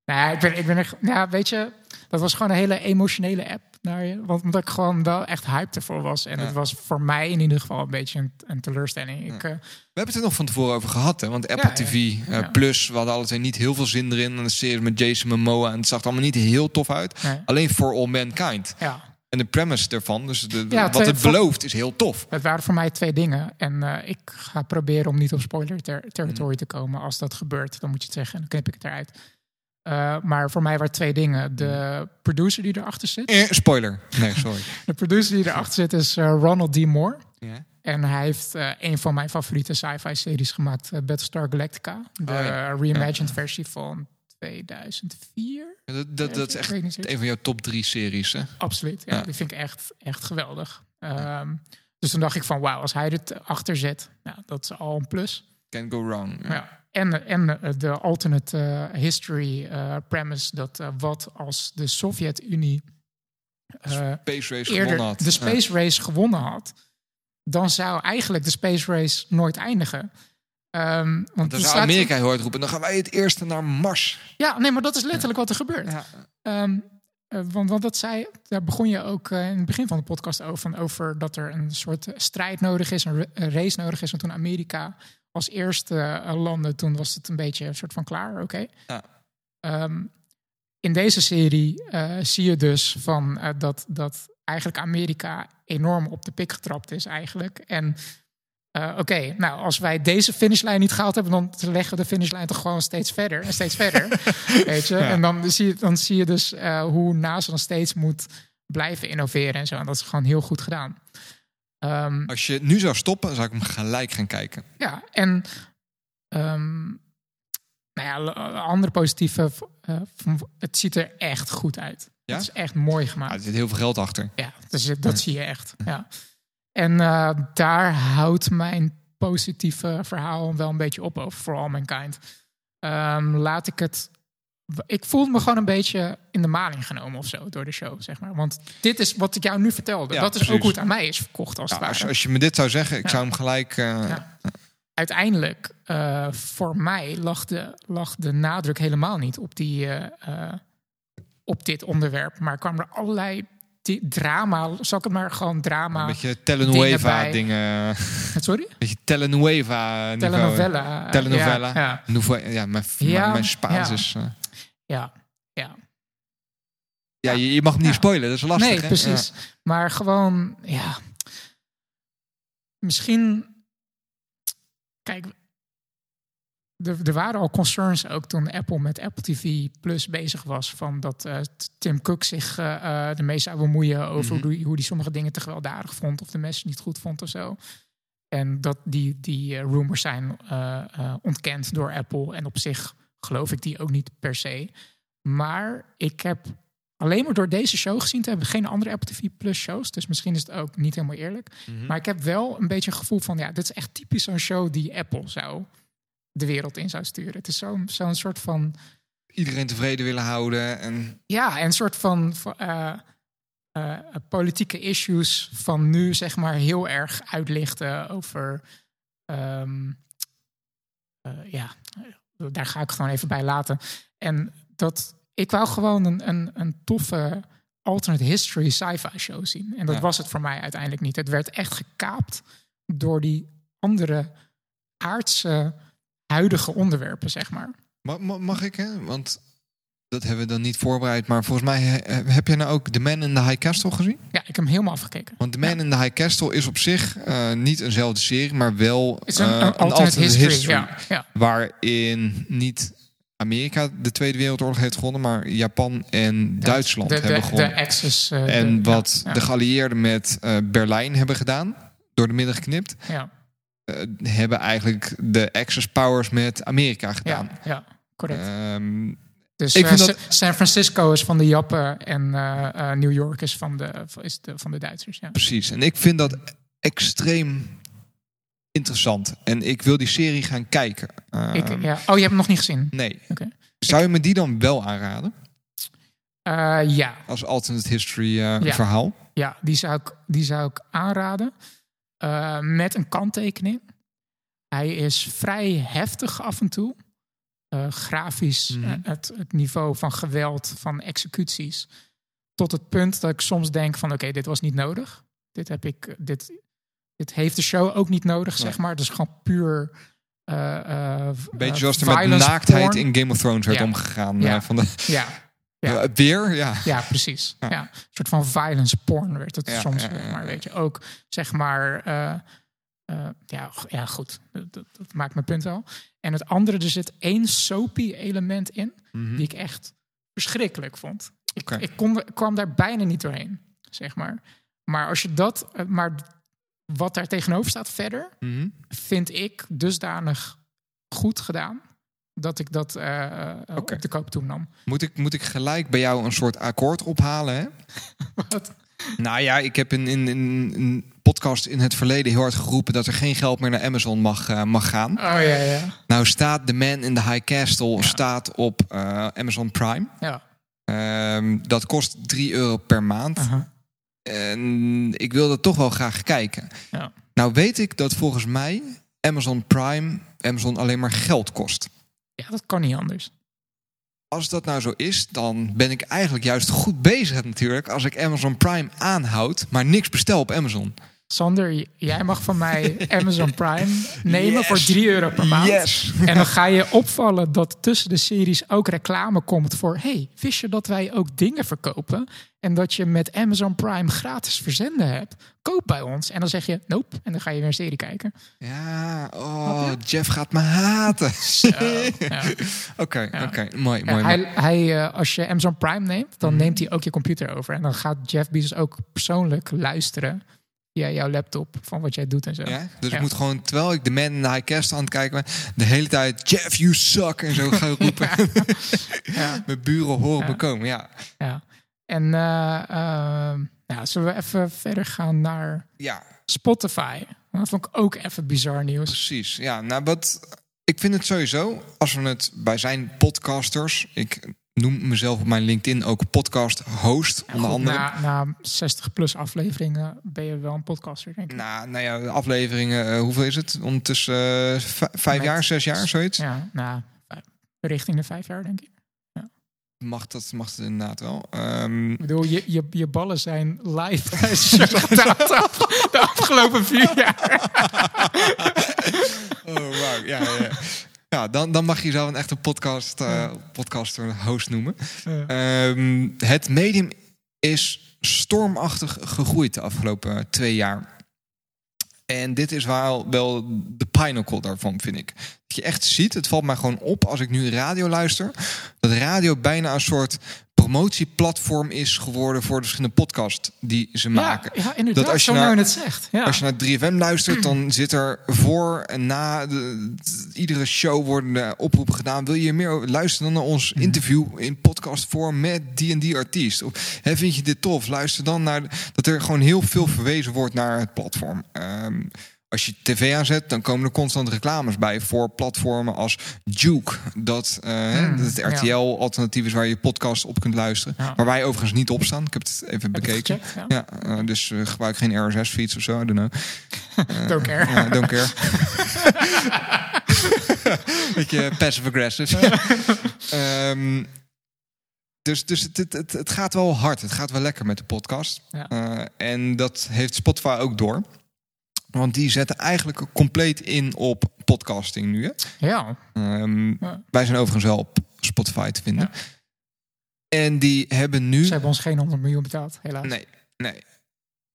Nou ja, ik ben, ik ben echt, ja, weet je, dat was gewoon een hele emotionele app naar je. Want omdat ik gewoon wel echt hyped ervoor was. En Ja. het was voor mij in ieder geval een beetje een, een teleurstelling. Ik, eh, We hebben het er nog van tevoren over gehad, hè? Want Apple Ja. TV eh. Plus, we hadden alle twee niet heel veel zin erin. En de serie met Jason Momoa. En het zag er allemaal niet heel tof uit. nee, Alleen For All Mankind. ja. En de premise ervan, dus de, Ja, wat het belooft, is heel tof. Het waren voor mij twee dingen. En eh, ik ga proberen om niet op spoiler ter territory te komen. Als dat gebeurt, dan moet je het zeggen. Dan knip ik het eruit. Eh, maar voor mij waren twee dingen. De producer die erachter zit. Eh, spoiler. Nee, sorry. [laughs] De producer die erachter zit is eh, Ronald D. Moore. En hij heeft eh, een van mijn favoriete sci-fi series gemaakt. Battlestar Galactica. De Oh ja. reimagined versie van 2004. Dat, dat, dat is echt een van jouw top drie series, hè? Absoluut. Ja. Die vind ik echt, echt geweldig. Ehm, dus toen dacht ik van wauw, als hij dit achter zet, nou, dat is al een plus. Can't go wrong. Ja. En, en eh, de alternate eh, history eh, premise dat wat als de Sovjet-Unie Space Race eerder had. de Space Race gewonnen had, dan zou eigenlijk de Space Race nooit eindigen. Ehm, want Dan zou staat- Amerika heel hard roepen, dan gaan wij het eerste naar Mars. Ja, nee, maar dat is letterlijk wat er gebeurt. Ja. Ehm, eh, want, want dat zei, daar begon je ook in het begin van de podcast over, van over dat er een soort strijd nodig is, een race nodig is. Want toen Amerika als eerste eh, landen, toen was het een beetje een soort van klaar, oké. Ja. Ehm, in deze serie eh, zie je dus van eh, dat, dat eigenlijk Amerika enorm op de pik getrapt is eigenlijk. En oké, nou als wij deze finishlijn niet gehaald hebben, dan leggen we de finishlijn toch gewoon steeds verder en steeds verder. [laughs] Weet je? En dan zie je, dan zie je dus hoe NASA dan steeds moet blijven innoveren en zo. En dat is gewoon heel goed gedaan. Ehm, Als je nu zou stoppen, zou ik hem gelijk gaan kijken. ja, en ehm, nou ja, l- andere positieve, eh, het ziet er echt goed uit. Ja? Het is echt mooi gemaakt. er zit heel veel geld achter. Ja, dus dat zie je echt. Ja. En eh, daar houdt mijn positieve verhaal wel een beetje op over For All Mankind. Ehm, laat ik het... Ik voelde me gewoon een beetje in de maling genomen of zo door de show, zeg maar. Want dit is wat ik jou nu vertelde. Ja, dat is precies. ook hoe het aan mij is verkocht, als Ja, het ware. als, je- als je me dit zou zeggen, ik Ja. zou hem gelijk... eh. Uiteindelijk, eh, voor mij, lag de, lag de nadruk helemaal niet op, die, eh, op dit onderwerp. Maar kwamen er allerlei drama, zal ik het maar gewoon drama... Een beetje telenueva dingen. Sorry? Een beetje telenueva. Telenovela. Telenovela. Ja, ja, mijn, mijn, Spaans ja. is... ja, ja. ja, je, je mag niet Ja. spoilen, dat is lastig. nee, hè? precies. Maar gewoon, ja. Misschien. Kijk, er, er waren al concerns ook toen Apple met Apple TV Plus bezig was. Van dat eh, Tim Cook zich eh eh, ermee zou bemoeien over Mhm. hoe, die sommige dingen te gewelddadig vond. Of de message niet goed vond of zo. En dat die, die rumors zijn ontkend door Apple. En op zich geloof ik die ook niet per se. Maar ik heb alleen maar door deze show gezien te hebben geen andere Apple TV Plus shows. Dus misschien is het ook niet helemaal eerlijk. Mhm. Maar ik heb wel een beetje een gevoel van, ja, dit is echt typisch zo'n show die Apple zou de wereld in zou sturen. Het is zo'n zo'n soort van, Iedereen tevreden willen houden. En ja, een soort van van, eh, eh, politieke issues van nu, zeg maar, heel erg uitlichten over, ehm, eh, ja, daar ga ik gewoon even bij laten. En dat, ik wou gewoon een, een, een toffe alternate history sci-fi show zien. En dat Ja. was het voor mij uiteindelijk niet. Het werd echt gekaapt door die andere aardse huidige onderwerpen, zeg maar. Ma- ma- Mag, ik, hè? Want dat hebben we dan niet voorbereid. Maar volgens mij he- heb je nou ook The Man in the High Castle gezien? Ja, ik heb hem helemaal afgekeken. Want The Man in the High Castle is op zich eh, niet eenzelfde serie, maar wel een, eh, een alternate history. Ja, ja. Waarin niet Amerika de Tweede Wereldoorlog heeft gewonnen, maar Japan en Duitsland de, de, hebben de, gewonnen. Axis. eh, en de- wat de geallieerden met eh, Berlijn hebben gedaan, door de midden geknipt, ja, eh, hebben eigenlijk de Axis powers met Amerika gedaan. ja, ja, correct. Ehm, Dus ik vind dat- San Francisco is van de Jappen en eh, eh, New York is van de, is de, van de Duitsers. Ja. Precies. En ik vind dat extreem interessant. En ik wil die serie gaan kijken. Ehm, Ik, ja. Oh, je hebt hem nog niet gezien? Nee. Zou je me die dan wel aanraden? Eh, ja. Als alternate history Ja. verhaal? Ja, die zou ik, die zou ik aanraden. Met een kanttekening. Hij is vrij heftig af en toe. Eh, grafisch, Mhm. eh, het, het niveau van geweld, van executies. Tot het punt dat ik soms denk van oké, dit was niet nodig. Dit, heb ik, dit, dit heeft de show ook niet nodig, Nee. zeg maar. Dus gewoon puur... eh, eh, beetje eh, zoals er met naaktheid porn. in Game of Thrones werd Ja. omgegaan. Ja. eh, van de, Ja, Ja. Eh, weer, ja. Ja, precies. Ja. Ja. Een soort van violence porn werd het Ja, soms. maar weet je ook, zeg maar. eh, eh, ja, ja, goed. Dat, dat, dat maakt mijn punt wel. En het andere, er zit één soapy element in. Mhm. die ik echt verschrikkelijk vond. Ik, ik kon, kwam daar bijna niet doorheen, zeg maar. Maar als je dat, eh, maar wat daar tegenover staat verder, Mhm. vind ik dusdanig goed gedaan. Dat ik dat eh, eh, Oké. op de koop toenam. Moet, ik, moet ik gelijk bij jou een soort akkoord ophalen? Hè? [laughs] Wat? Nou ja, ik heb in, in, in een podcast in het verleden heel hard geroepen dat er geen geld meer naar Amazon mag, eh, mag gaan. Oh ja, ja. Nou staat The Man in the High Castle staat op eh, Amazon Prime. ja. Ehm, dat kost 3 euro per maand. En ik wil dat toch wel graag kijken. Ja. Nou weet ik dat volgens mij Amazon Prime Amazon alleen maar geld kost. Ja, dat kan niet anders. Als dat nou zo is, dan ben ik eigenlijk juist goed bezig natuurlijk... als ik Amazon Prime aanhoud, maar niks bestel op Amazon. Sander, jij mag van mij [laughs] Amazon Prime nemen Yes. voor 3 euro per maand. Yes! [laughs] En dan ga je opvallen dat tussen de series ook reclame komt voor... hey, wist je dat wij ook dingen verkopen? En dat je met Amazon Prime gratis verzenden hebt? Koop bij ons. En dan zeg je, nope. En dan ga je weer een serie kijken. Ja, oh, Jeff gaat me haten. [laughs] Oké, oké, mooi, mooi. hij, hij, eh, als je Amazon Prime neemt, dan Mhm. neemt hij ook je computer over. En dan gaat Jeff Bezos ook persoonlijk luisteren via jouw laptop van wat jij doet en zo. Ja? Dus Ja. ik moet gewoon, terwijl ik de Man in the High aan het kijken ben... de hele tijd, Jeff, you suck, en zo gaan [laughs] roepen. Ja. [laughs] Mijn buren horen Ja. bekomen, ja. Ja. En eh, ehm, ja, zullen we even verder gaan naar Ja, Spotify? Dat vond ik ook even bizar nieuws. precies. Ja, nou, wat... Ik vind het sowieso, als we het bij zijn podcasters... Ik noem mezelf op mijn LinkedIn ook podcast host, Ja, onder goed, andere. na, na 60 plus afleveringen ben je wel een podcaster, denk ik. Nou, nou ja, afleveringen, eh, hoeveel is het? Ondertussen v- vijf Met- jaar, zes jaar, zoiets? Ja, nou, richting de vijf jaar, denk ik. Mag, dat, mag het inderdaad wel. Ehm, Ik bedoel, je, je, je ballen zijn live [laughs] de, afgelopen vier jaar. [laughs] oh, wow. Ja, ja, ja. dan, dan mag je jezelf een echte podcast, eh, podcaster host noemen. Ehm, het medium is stormachtig gegroeid de afgelopen eh, twee jaar. En dit is wel, wel de pinnacle daarvan, vind ik. Je echt ziet, het valt mij gewoon op als ik nu radio luister... dat radio bijna een soort promotieplatform is geworden... voor de verschillende podcasts die ze maken. Ja, ja, inderdaad, Dat als je naar- het zegt. Ja. Als je naar 3FM luistert, dan zit er voor en na de, de- iedere show worden er oproepen gedaan. Wil je meer luisteren dan naar ons interview in podcastvorm met die en die artiest? Of hè, vind je dit tof? Luister dan naar de- dat er gewoon heel veel verwezen wordt naar het platform. Ehm, als je tv aanzet, dan komen er constant reclames bij voor platformen als Juke. Dat, eh, Hmm, dat het. RTL-alternatief is waar je podcast op kunt luisteren. Waar wij overigens niet op staan. Ik heb het even bekeken. gecheckt? Ja. Eh, dus eh, gebruik geen RSS-feeds of zo, I don't know. [laughs] Don't care. Don't care. [laughs] Beetje passive-aggressive. [laughs] Ehm, dus dus het, het, gaat wel hard. Het gaat wel lekker met de podcast. Ja. En dat heeft Spotify ook door. Want die zetten eigenlijk compleet in op podcasting nu. Hè? Ja, Ehm, Ja. Wij zijn overigens wel op Spotify te vinden. En die hebben nu... ze hebben ons geen 100 miljoen betaald, helaas. Nee, nee.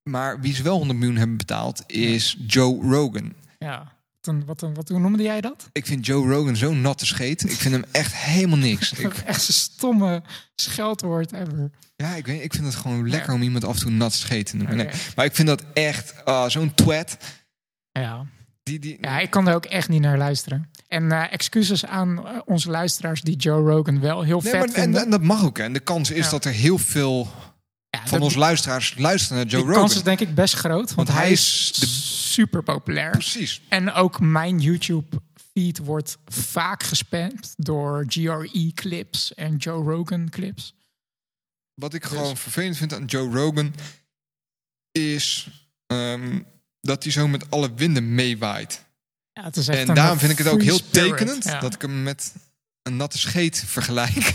Maar wie ze wel 100 miljoen hebben betaald is Joe Rogan. Ja. Wat, een, wat, een, wat, hoe noemde jij dat? Ik vind Joe Rogan zo'n natte scheet. Ik vind hem echt helemaal niks. [laughs] Ik, Echt een stomme scheldwoord ever. ja, ik, weet, ik vind het gewoon lekker Ja. om iemand af en toe nat scheet te noemen. Nee, maar ik vind dat echt ah, zo'n twat. Ja. Die, die, ja, ik kan er ook echt niet naar luisteren. En eh, excuses aan eh, onze luisteraars die Joe Rogan wel heel Nee, vet maar, en, vinden. en dat mag ook. hè. En de kans is Ja. dat er heel veel ja, van onze luisteraars luisteren naar Joe Rogan. kans is denk ik best groot, want, Want hij is de- super populair. Precies. En ook mijn YouTube feed wordt vaak gespamd door GRE clips en Joe Rogan clips. Wat ik Dus- gewoon vervelend vind aan Joe Rogan is ehm, dat hij zo met alle winden meewaait. Ja, het is echt En daarom vind ik het ook heel spirit. tekenend Ja. dat ik hem met een natte scheet vergelijk. [laughs]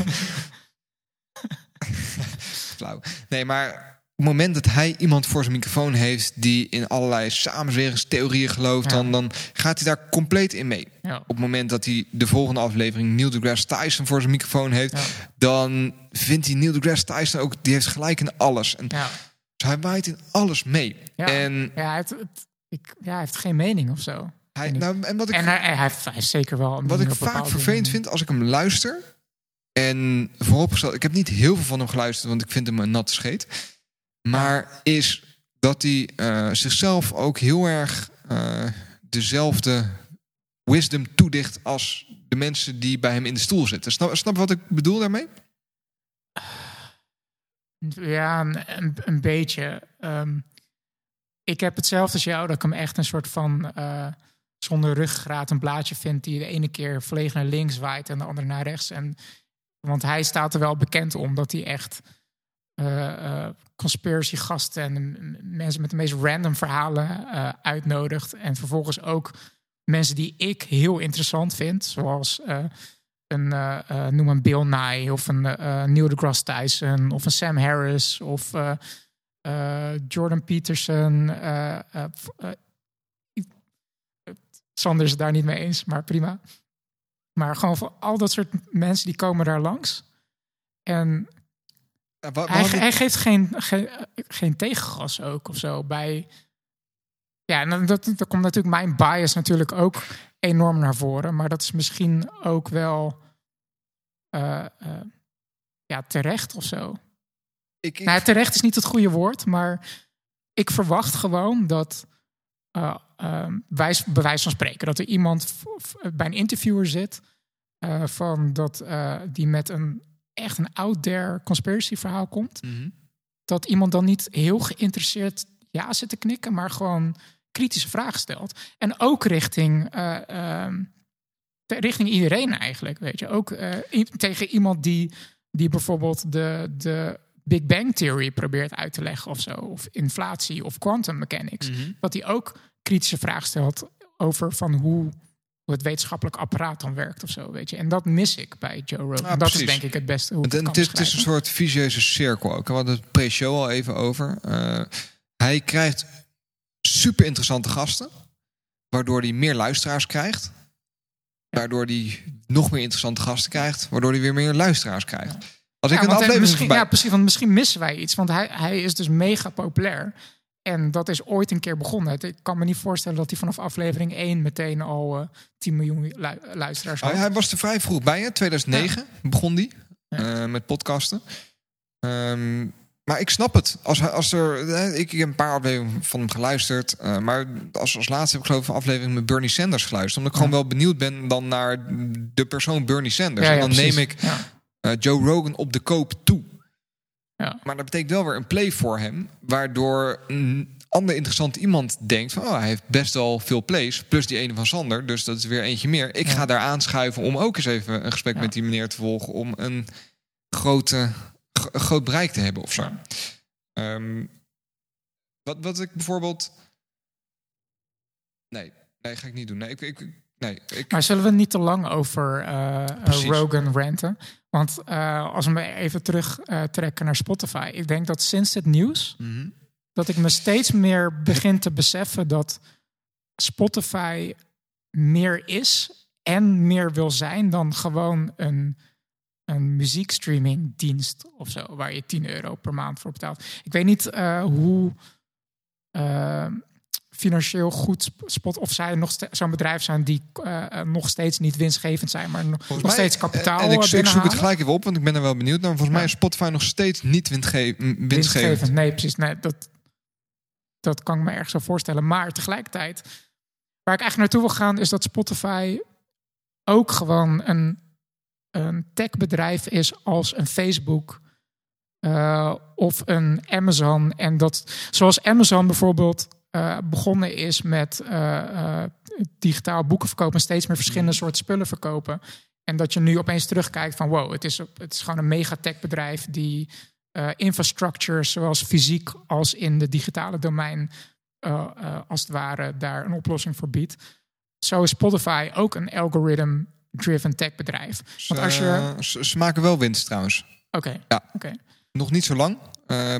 Flauw. Nee, maar op het moment dat hij iemand voor zijn microfoon heeft die in allerlei samenzweringstheorieën gelooft, Ja. dan, dan gaat hij daar compleet in mee. Ja. Op het moment dat hij de volgende aflevering Neil deGrasse Tyson voor zijn microfoon heeft, Ja. dan vindt hij Neil deGrasse Tyson ook, die heeft gelijk in alles. En Ja. dus hij waait in alles mee. Ja. En, Ja, hij heeft, het- ik, ja, hij heeft geen mening of zo. hij, nou, en wat ik En hij, hij, heeft, hij heeft zeker wel een Wat ik vaak vervelend vind als ik hem luister. En vooropgesteld, ik heb niet heel veel van hem geluisterd, want ik vind hem een natte scheet. Maar is dat hij eh, zichzelf ook heel erg eh, dezelfde wisdom toedicht als de mensen die bij hem in de stoel zitten. Snap, snap wat ik bedoel daarmee? Ja, een, beetje. Ehm, ik heb hetzelfde als jou, dat ik hem echt een soort van eh, zonder ruggengraat een blaadje vind die de ene keer volledig naar links waait en de andere naar rechts. En, want hij staat er wel bekend om dat hij echt eh, eh, conspiracy gasten en mensen met de meest random verhalen eh, uitnodigt. En vervolgens ook mensen die ik heel interessant vind, zoals eh, een, noem een Bill Nye of een Neil deGrasse Tyson of een Sam Harris of Jordan Peterson. Sander is het daar niet mee eens, maar prima. Maar gewoon voor al dat soort mensen die komen daar langs. En Ja, wa- we hij, geeft geen, geen, geen tegengas ook of zo bij. Ja, en dat, dat komt natuurlijk mijn bias natuurlijk ook enorm naar voren. Maar dat is misschien ook wel eh, eh, ja, terecht of zo. ik, ik, Nou, terecht is niet het goede woord, maar ik verwacht gewoon dat ehm, wijs, bij wijze van spreken, dat er iemand bij een interviewer zit eh, van dat, eh, die met een echt een out there conspiracy verhaal komt, Mhm. dat iemand dan niet heel geïnteresseerd ja zit te knikken, maar gewoon kritische vragen stelt. En ook richting, eh, ehm, richting iedereen eigenlijk, weet je. Ook tegen iemand die, die bijvoorbeeld de, de Big Bang Theory probeert uit te leggen of zo. Of inflatie of quantum mechanics. Mhm. Dat hij ook kritische vragen stelt over van hoe het wetenschappelijk apparaat dan werkt of zo, weet je. En dat mis ik bij Joe Rogan. En dat precies. is denk ik het beste hoe Het, het is, het is een soort vicieuze cirkel ook. We hadden het pre-show al even over. Eh, hij krijgt super interessante gasten. Waardoor hij meer luisteraars krijgt. Waardoor hij nog meer interessante gasten krijgt. Waardoor hij weer meer luisteraars krijgt. Als ik Ja, een want, eh, aflevering misschien, ja, precies, want misschien missen wij iets. Want hij, hij is dus mega populair. En dat is ooit een keer begonnen. Ik kan me niet voorstellen dat hij vanaf aflevering 1 meteen al eh 10 miljoen lu- luisteraars had. Oh, hij was er vrij vroeg bij, hè? 2009 begon die Ja. eh, met podcasten. Ehm, maar ik snap het. Als, hij- als er, ik, ik heb een paar afleveringen van hem geluisterd. eh, maar als, als laatste heb ik geloof ik een aflevering met Bernie Sanders geluisterd. Omdat ik Ja. gewoon wel benieuwd ben dan naar de persoon Bernie Sanders. Ja, en dan neem ik Eh, Joe Rogan op de koop toe. Ja. Maar dat betekent wel weer een play voor hem. Waardoor een ander interessant iemand denkt van... Oh, hij heeft best wel veel plays. Plus die ene van Sander. Dus dat is weer eentje meer. Ik Ja. ga daar aanschuiven om ook eens even een gesprek Ja. met die meneer te volgen. Om een, grote, groot bereik te hebben of zo. Ehm, wat, wat ik bijvoorbeeld... Nee, nee, ga ik niet doen. Nee, ik, ik, nee, ik, Maar zullen we niet te lang over eh, eh. Rogan ranten? Want eh, als we me even terug eh, trekken naar Spotify. Ik denk dat sinds dit nieuws... Mhm. dat ik me steeds meer begin te beseffen dat Spotify meer is en meer wil zijn dan gewoon een, een muziekstreamingdienst of zo, waar je 10 euro per maand voor betaalt. Ik weet niet hoe financieel goed spot of zij nog zo'n bedrijf zijn die uh, nog steeds niet winstgevend zijn, maar nog, nog steeds kapitaal. En ik, ik zoek het gelijk even op, want ik ben er wel benieuwd naar. Volgens ja. mij is Spotify nog steeds niet winstge winstgevend. winstgevend. Nee, precies. Nee, dat, dat kan ik me erg zo voorstellen. Maar tegelijkertijd, waar ik eigenlijk naartoe wil gaan, is dat Spotify ook gewoon een, een techbedrijf is als een Facebook uh, of een Amazon. En dat, zoals Amazon bijvoorbeeld uh, begonnen is met uh, digitaal boeken verkopen en steeds meer verschillende soorten spullen verkopen. En dat je nu opeens terugkijkt van wow, het is, het is gewoon een megatech bedrijf die infrastructure, zowel fysiek als in de digitale domein, als het ware, daar een oplossing voor biedt. Zo is Spotify ook een algorithm-driven tech bedrijf. Want als je... Ze, maken wel winst trouwens. Oké. Ja. Okay. Nog niet zo lang,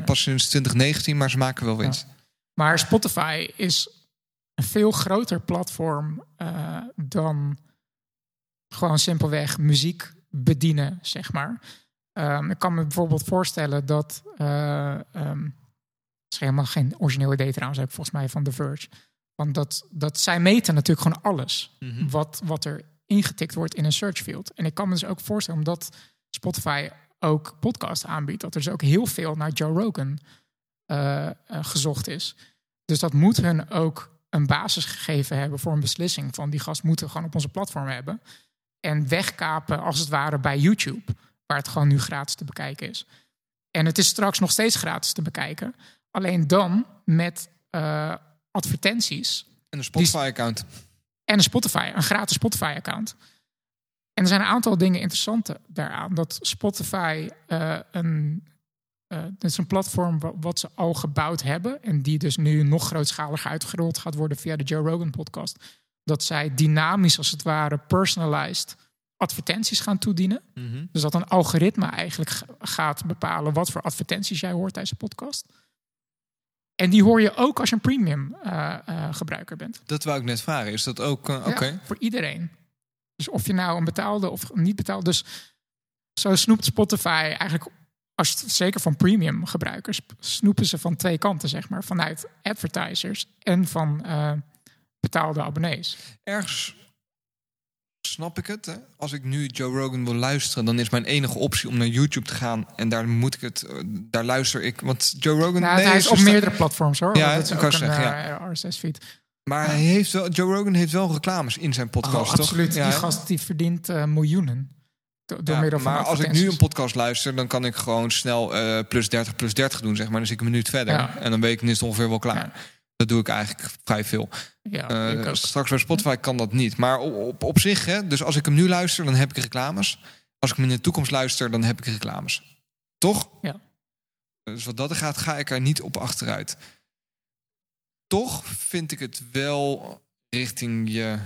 pas sinds 2019, maar ze maken wel winst. Ja. Maar Spotify is een veel groter platform dan gewoon simpelweg muziek bedienen, zeg maar. Um, ik kan me bijvoorbeeld voorstellen dat. Uh, um, het is helemaal geen origineel idee trouwens, heb volgens mij van The Verge. Want dat, dat zij meten natuurlijk gewoon alles mm -hmm. wat, wat er ingetikt wordt in een search field. En ik kan me dus ook voorstellen, omdat Spotify ook podcasts aanbiedt, dat er dus ook heel veel naar Joe Rogan uh, uh, gezocht is. Dus dat moet hun ook een basis gegeven hebben voor een beslissing van die gast moeten we gewoon op onze platform hebben. En wegkapen als het ware bij YouTube waar het gewoon nu gratis te bekijken is. En het is straks nog steeds gratis te bekijken. Alleen dan met uh, advertenties. En een Spotify-account. En een Spotify, een gratis Spotify-account. En er zijn een aantal dingen interessante daaraan. Dat Spotify uh, een. Uh, het is een platform wat ze al gebouwd hebben. En die dus nu nog grootschaliger uitgerold gaat worden via de Joe Rogan podcast. Dat zij dynamisch als het ware personalized advertenties gaan toedienen. Mm -hmm. Dus dat een algoritme eigenlijk gaat bepalen wat voor advertenties jij hoort tijdens de podcast. En die hoor je ook als je een premium uh, uh, gebruiker bent. Dat wou ik net vragen. Is dat ook oké? Okay. Ja, voor iedereen. Dus of je nou een betaalde of niet betaalde. Dus zo snoept Spotify eigenlijk, als het, zeker van premium gebruikers, snoepen ze van twee kanten, zeg maar. Vanuit advertisers en van betaalde abonnees. Ergens snap ik het. Hè? Als ik nu Joe Rogan wil luisteren, dan is mijn enige optie om naar YouTube te gaan. En daar moet ik het, daar luister ik. Want Joe Rogan. Nou, nee, hij is op meerdere platforms hoor. Ja, dat is ook een zeggen, ja. RSS-feed. Maar hij heeft wel, Joe Rogan heeft wel reclames in zijn podcast, oh, toch? Absoluut. Ja, die gast die verdient uh, miljoenen. Door ja, middel van maar als ik nu een podcast luister, dan kan ik gewoon snel uh, plus 30, plus 30 doen, zeg maar. Dan zit ik een minuut verder. Ja. En dan weet ik, is het ongeveer wel klaar. Dat doe ik eigenlijk vrij veel. Ja, uh, straks bij Spotify kan dat niet. Maar op, op, op zich, hè, dus als ik hem nu luister, dan heb ik reclames. Als ik hem in de toekomst luister, dan heb ik reclames. Toch? Ja. Dus wat dat gaat, ga ik er niet op achteruit. Toch vind ik het wel richting je.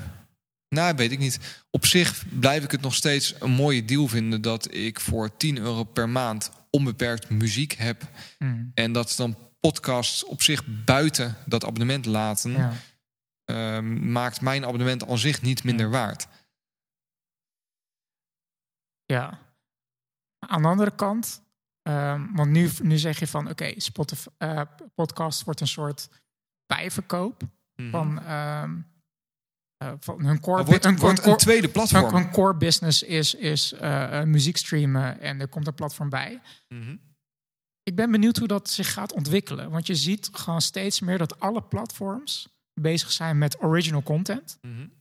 Nou, weet ik niet. Op zich blijf ik het nog steeds een mooie deal vinden dat ik voor 10 euro per maand onbeperkt muziek heb. Mm. En dat dan podcasts op zich buiten dat abonnement laten, Ja. uh, maakt mijn abonnement aan zich niet minder waard. Ja. Aan de andere kant, um, want nu, nu zeg je van oké, okay, Spotify uh, podcast wordt een soort bijverkoop Mhm. van, um, uh, van hun core. wordt, hun, wordt hun, een tweede platform. Hun, hun core business is, is uh, muziek streamen en er komt een platform bij. Mm -hmm. Ik ben benieuwd hoe dat zich gaat ontwikkelen. Want je ziet gewoon steeds meer dat alle platforms bezig zijn met original content. Mm -hmm.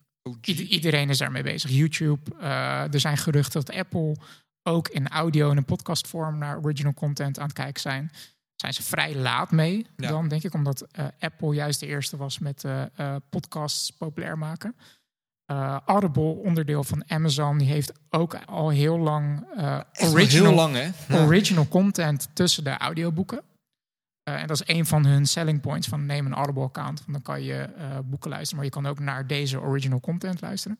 I iedereen is daarmee bezig. YouTube. Uh, er zijn geruchten dat Apple ook in audio en een podcastvorm naar original content aan het kijken zijn. Zijn ze vrij laat mee ja. dan, denk ik, omdat uh, Apple juist de eerste was met uh, podcasts populair maken. Audible, onderdeel van Amazon, die heeft ook al heel lang original, heel lang, hè? Ja. original content tussen de audioboeken. En dat is een van hun selling points van neem een Audible-account. Want dan kan je boeken luisteren, maar je kan ook naar deze original content luisteren.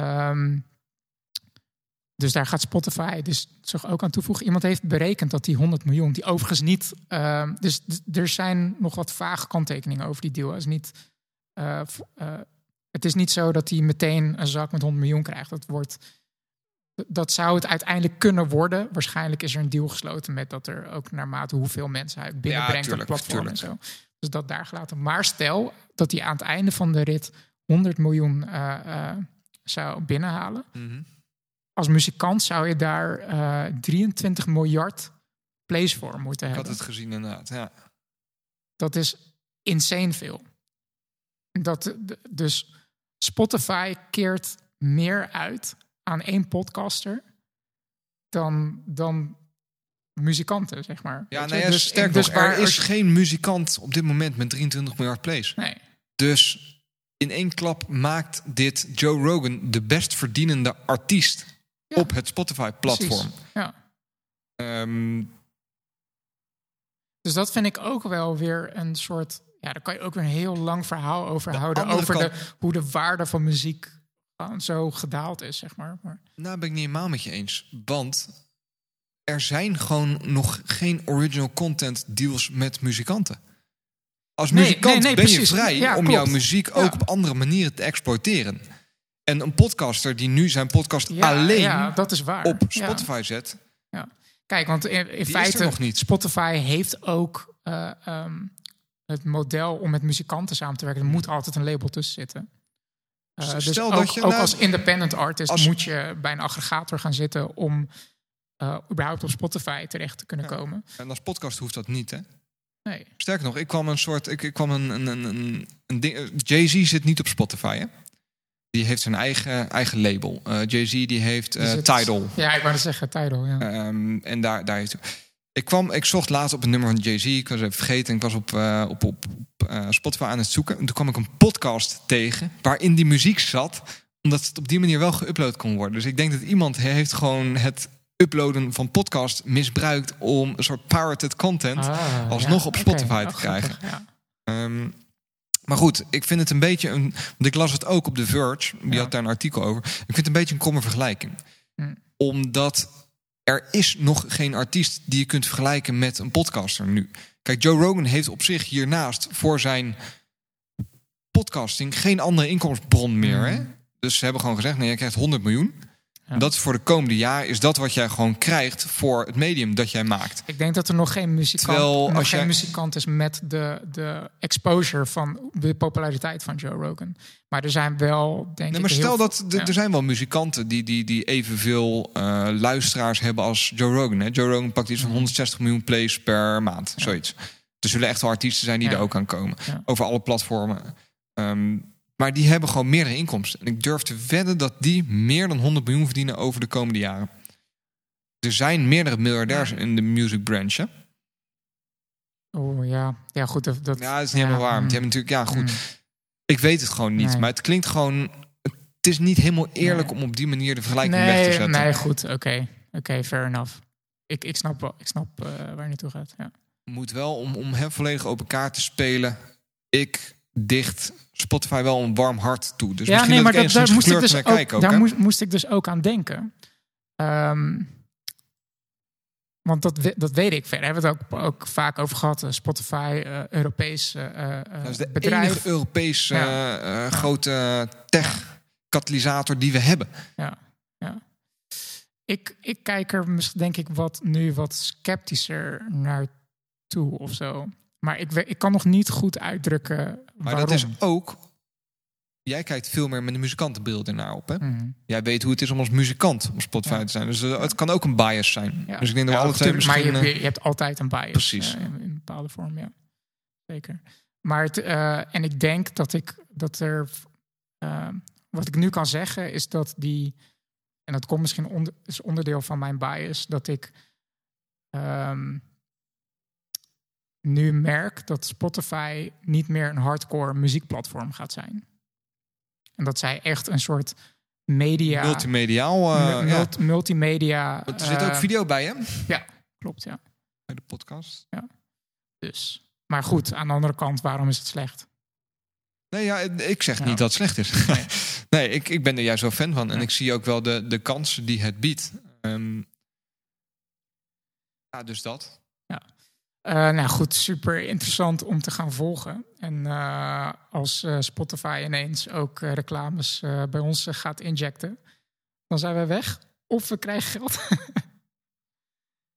Um, dus daar gaat Spotify dus zich ook aan toevoegen. Iemand heeft berekend dat die 100 miljoen, die overigens niet... Uh, dus er zijn nog wat vage kanttekeningen over die deal. Het is niet eh, eh, het is niet zo dat hij meteen een zak met 100 miljoen krijgt. Dat, wordt, dat zou het uiteindelijk kunnen worden. Waarschijnlijk is er een deal gesloten met dat er ook naarmate hoeveel mensen hij binnenbrengt tuurlijk, op het platform en zo. Dus dat daar gelaten. Maar stel dat hij aan het einde van de rit 100 miljoen eh, zou binnenhalen. Mhm. Als muzikant zou je daar eh 23 miljard plays voor moeten Ik hebben. had het gezien inderdaad. Ja. Dat is insane veel. Dat, d- dus Spotify keert meer uit aan één podcaster dan, dan muzikanten, zeg maar. Ja, Weet nou ja, Dus- sterk dus nog, er is geen muzikant op dit moment met 23 miljard plays. Nee, Dus in één klap maakt dit Joe Rogan de best verdienende artiest Ja. op het Spotify-platform. Ja. Ehm, Dus dat vind ik ook wel weer een soort... Ja, daar kan je ook weer een heel lang verhaal over De houden. Over kant- de, hoe de waarde van muziek zo gedaald is, zeg maar. maar nou ben ik niet helemaal met je eens. Want er zijn gewoon nog geen original content deals met muzikanten. Als Nee, muzikant nee, nee, ben je vrij Ja, om klopt. jouw muziek ook Ja. op andere manieren te exploiteren. En een podcaster die nu zijn podcast ja, alleen ja, dat is waar. op Ja. Spotify zet, Kijk, want in, feite, nog niet. Spotify heeft ook eh, ehm, het model om met muzikanten samen te werken. Er moet altijd een label tussen zitten. Eh, dus stel ook, dat je ook nou- als independent artist als- moet je bij een aggregator gaan zitten om eh, überhaupt op Spotify terecht te kunnen Ja. komen. en als podcast hoeft dat niet, hè? Nee. Sterker nog, ik kwam een soort. Ik, ik kwam een. een, een, een, ding. Jay-Z zit niet op Spotify, hè? Die heeft zijn eigen, eigen label. Eh, Jay-Z die heeft zit- Tidal. Ja, ik wou zeggen, Tidal. Ja. Ehm, en daar, daar heeft ik kwam, ik zocht laatst op een nummer van Jay-Z. Ik was even vergeten. Ik was op, eh, op, op, Spotify aan het zoeken. En toen kwam ik een podcast tegen waarin die muziek zat, omdat het op die manier wel geüpload kon worden. Dus ik denk dat iemand heeft gewoon het uploaden van podcast misbruikt om een soort pirated content. Ah, alsnog op. Spotify te Oh, krijgen. Ja. Ehm, maar goed, ik vind het een beetje een. Want ik las het ook op The Verge. Die Ja. had daar een artikel over. Ik vind het een beetje een kromme vergelijking. Hm. Omdat er is nog geen artiest die je kunt vergelijken met een podcaster nu. Kijk, Joe Rogan heeft op zich hiernaast voor zijn podcasting geen andere inkomensbron meer. Hm. Hè? Dus ze hebben gewoon gezegd: nee, je krijgt 100 miljoen. Ja. En dat is voor de komende jaar is dat wat jij gewoon krijgt voor het medium dat jij maakt. Ik denk dat er nog geen muzikant, Terwijl nog als geen jij- muzikant is met de, de exposure van de populariteit van Joe Rogan. Maar er zijn wel, denk Nee, ik, maar heel stel dat ja. er zijn wel muzikanten die, die, die evenveel eh, luisteraars hebben als Joe Rogan. Hè? Joe Rogan pakt iets van 160 miljoen plays per maand, zoiets. Er zullen echt wel artiesten zijn die Ja. er ook aan komen. Ja. Over alle platformen. Ehm, maar die hebben gewoon meerdere inkomsten. En ik durf te wedden dat die meer dan 100 miljoen verdienen over de komende jaren. Er zijn meerdere miljardairs in de music branch. Hè? Oh ja, ja goed. Dat, dat, Ja, dat is niet helemaal waar. Want die hebben natuurlijk, ja, goed. mm. Ik weet het gewoon niet. Nee. Maar het klinkt gewoon. Het is niet helemaal eerlijk Nee. om op die manier de vergelijking weg te zetten. nee, goed. Oké, oké, fair enough. Ik, ik snap, wel, ik snap eh, waar je naartoe gaat. Ja. moet wel om, om hem volledig open kaart te spelen. Ik dicht Spotify wel een warm hart toe. Dus misschien dat, ik enigszins moest ik dus ook, kijk ook. daar moest, moest ik dus ook aan denken. Ehm, want dat, dat weet ik verder. Hebben we het ook, ook vaak over gehad. eh, Spotify, eh, Europees eh, Dat is de bedrijf. enige Europese Ja. grote tech-katalysator die we hebben. Ja, ja. Ik, ik kijk er mis- denk ik wat, nu wat sceptischer naar toe of zo. Maar ik, ik kan nog niet goed uitdrukken Maar waarom. dat is ook... Jij kijkt veel meer met de muzikantenbeeld ernaar op. Hè? Mhm. Jij weet hoe het is om als muzikant op Spotify Ja. te zijn. Dus eh, het kan ook een bias zijn. Ja. Dus ik denk dat we alle twee natuurlijk, maar misschien... je, eh, je, hebt altijd een bias. Precies. eh, in, in een bepaalde vorm, ja. Zeker. Maar het, en ik denk dat ik dat er. wat ik nu kan zeggen is dat die. En dat komt misschien onder, is onderdeel van mijn bias. Dat ik ehm, nu merk dat Spotify niet meer een hardcore muziekplatform gaat zijn. En dat zij echt een soort media. multimediaal. eh, mu- ja. multi- multimedia. Er zit ook eh, video bij, hè? Klopt, ja. Bij de podcast. Dus. Maar goed, aan de andere kant, waarom is het slecht? Nee, ja, ik zeg Ja. niet dat het slecht is. Nee. [laughs] Nee, ik, ik ben er juist wel fan van. En Ja. ik zie ook wel de, de kansen die het biedt. Ehm, ja, dus dat. Eh, nou goed, super interessant om te gaan volgen. En eh, als eh, Spotify ineens ook reclames bij ons gaat injecten, dan zijn we weg. Of we krijgen geld. [laughs]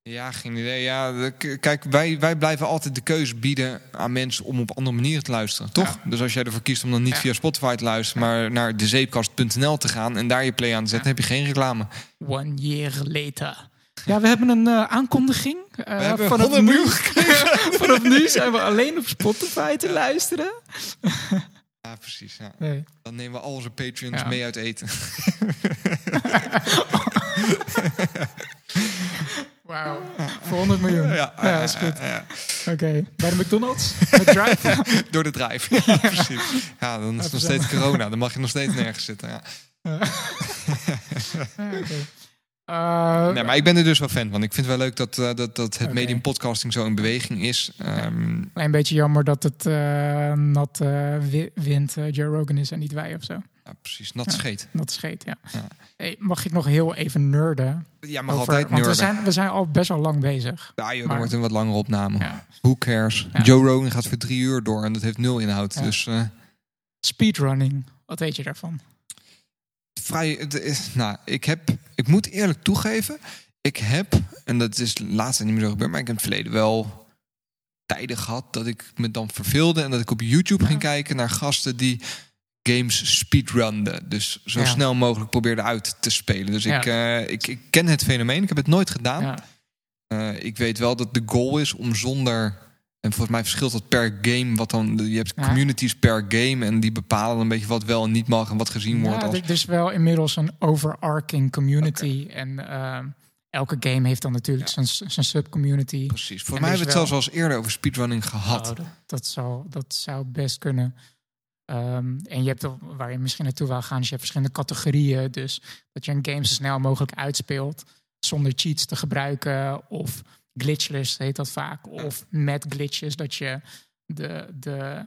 Ja, geen idee. Ja, kijk, wij, wij blijven altijd de keuze bieden aan mensen om op andere manieren te luisteren, toch? Dus als jij ervoor kiest om dan niet Ja. via Spotify te luisteren, maar naar dezeepkast.nl te gaan en daar je play aan te zetten, heb je geen reclame. One year later. Ja, we hebben een eh, aankondiging. We hebben vanaf, 100 nu, [laughs] vanaf nu zijn we alleen op Spotify te luisteren. Ja, precies. Ja. Nee. Dan nemen we al onze Patreons Ja. mee uit eten. [laughs] Wauw, voor 100 miljoen. Ja, Ja, is goed. ja. Oké, bij de McDonald's? Met drive? [laughs] Door de drive. Ja, precies. Ja, dan is het nog steeds corona. Dan mag je nog steeds nergens zitten. Ja. Ja, oké. Eh, Nee, maar ik ben er dus wel fan van. Ik vind het wel leuk dat, eh, dat, dat het medium podcasting zo in beweging is. Ehm, Een beetje jammer dat het eh, nat wi- wind eh, Joe Rogan is en niet wij of zo. ja, precies, nat scheet. Dat scheet, ja. Ja. Hey, mag ik nog heel even nerden? Ja, mag over- altijd want we nerden. zijn, we zijn al best wel lang bezig. Ja, joh, maar- wordt een wat langere opname. Ja. Who cares? Joe Rogan gaat voor drie uur door en dat heeft nul inhoud. Dus Speedrunning, wat weet je daarvan? vrij. nou, ik heb. Ik moet eerlijk toegeven. Ik heb, en dat is laatst niet meer zo gebeurd, maar ik heb in het verleden wel tijden gehad dat ik me dan verveelde en dat ik op YouTube Ja. ging kijken naar gasten die games speedrunden. Dus zo Ja. snel mogelijk probeerde uit te spelen. Dus Ja. ik, eh, ik, ik ken het fenomeen. Ik heb het nooit gedaan. Eh, ik weet wel dat de goal is om zonder. En volgens mij verschilt dat per game. Wat dan, je hebt Ja. communities per game. En die bepalen een beetje wat wel en niet mag. En wat gezien wordt Ja, als. er is wel inmiddels een overarching community. En ehm, elke game heeft dan natuurlijk zijn, zijn subcommunity. Precies. En mij hebben we het zelfs al eens eerder over speedrunning gehad. Oh, dat, dat, zou, dat zou best kunnen. Ehm, en je hebt er, waar je misschien naartoe wil gaan, is je hebt verschillende categorieën. Dus dat je een game zo snel mogelijk uitspeelt zonder cheats te gebruiken. Of glitchless heet dat vaak. Of met glitches, dat je de, de,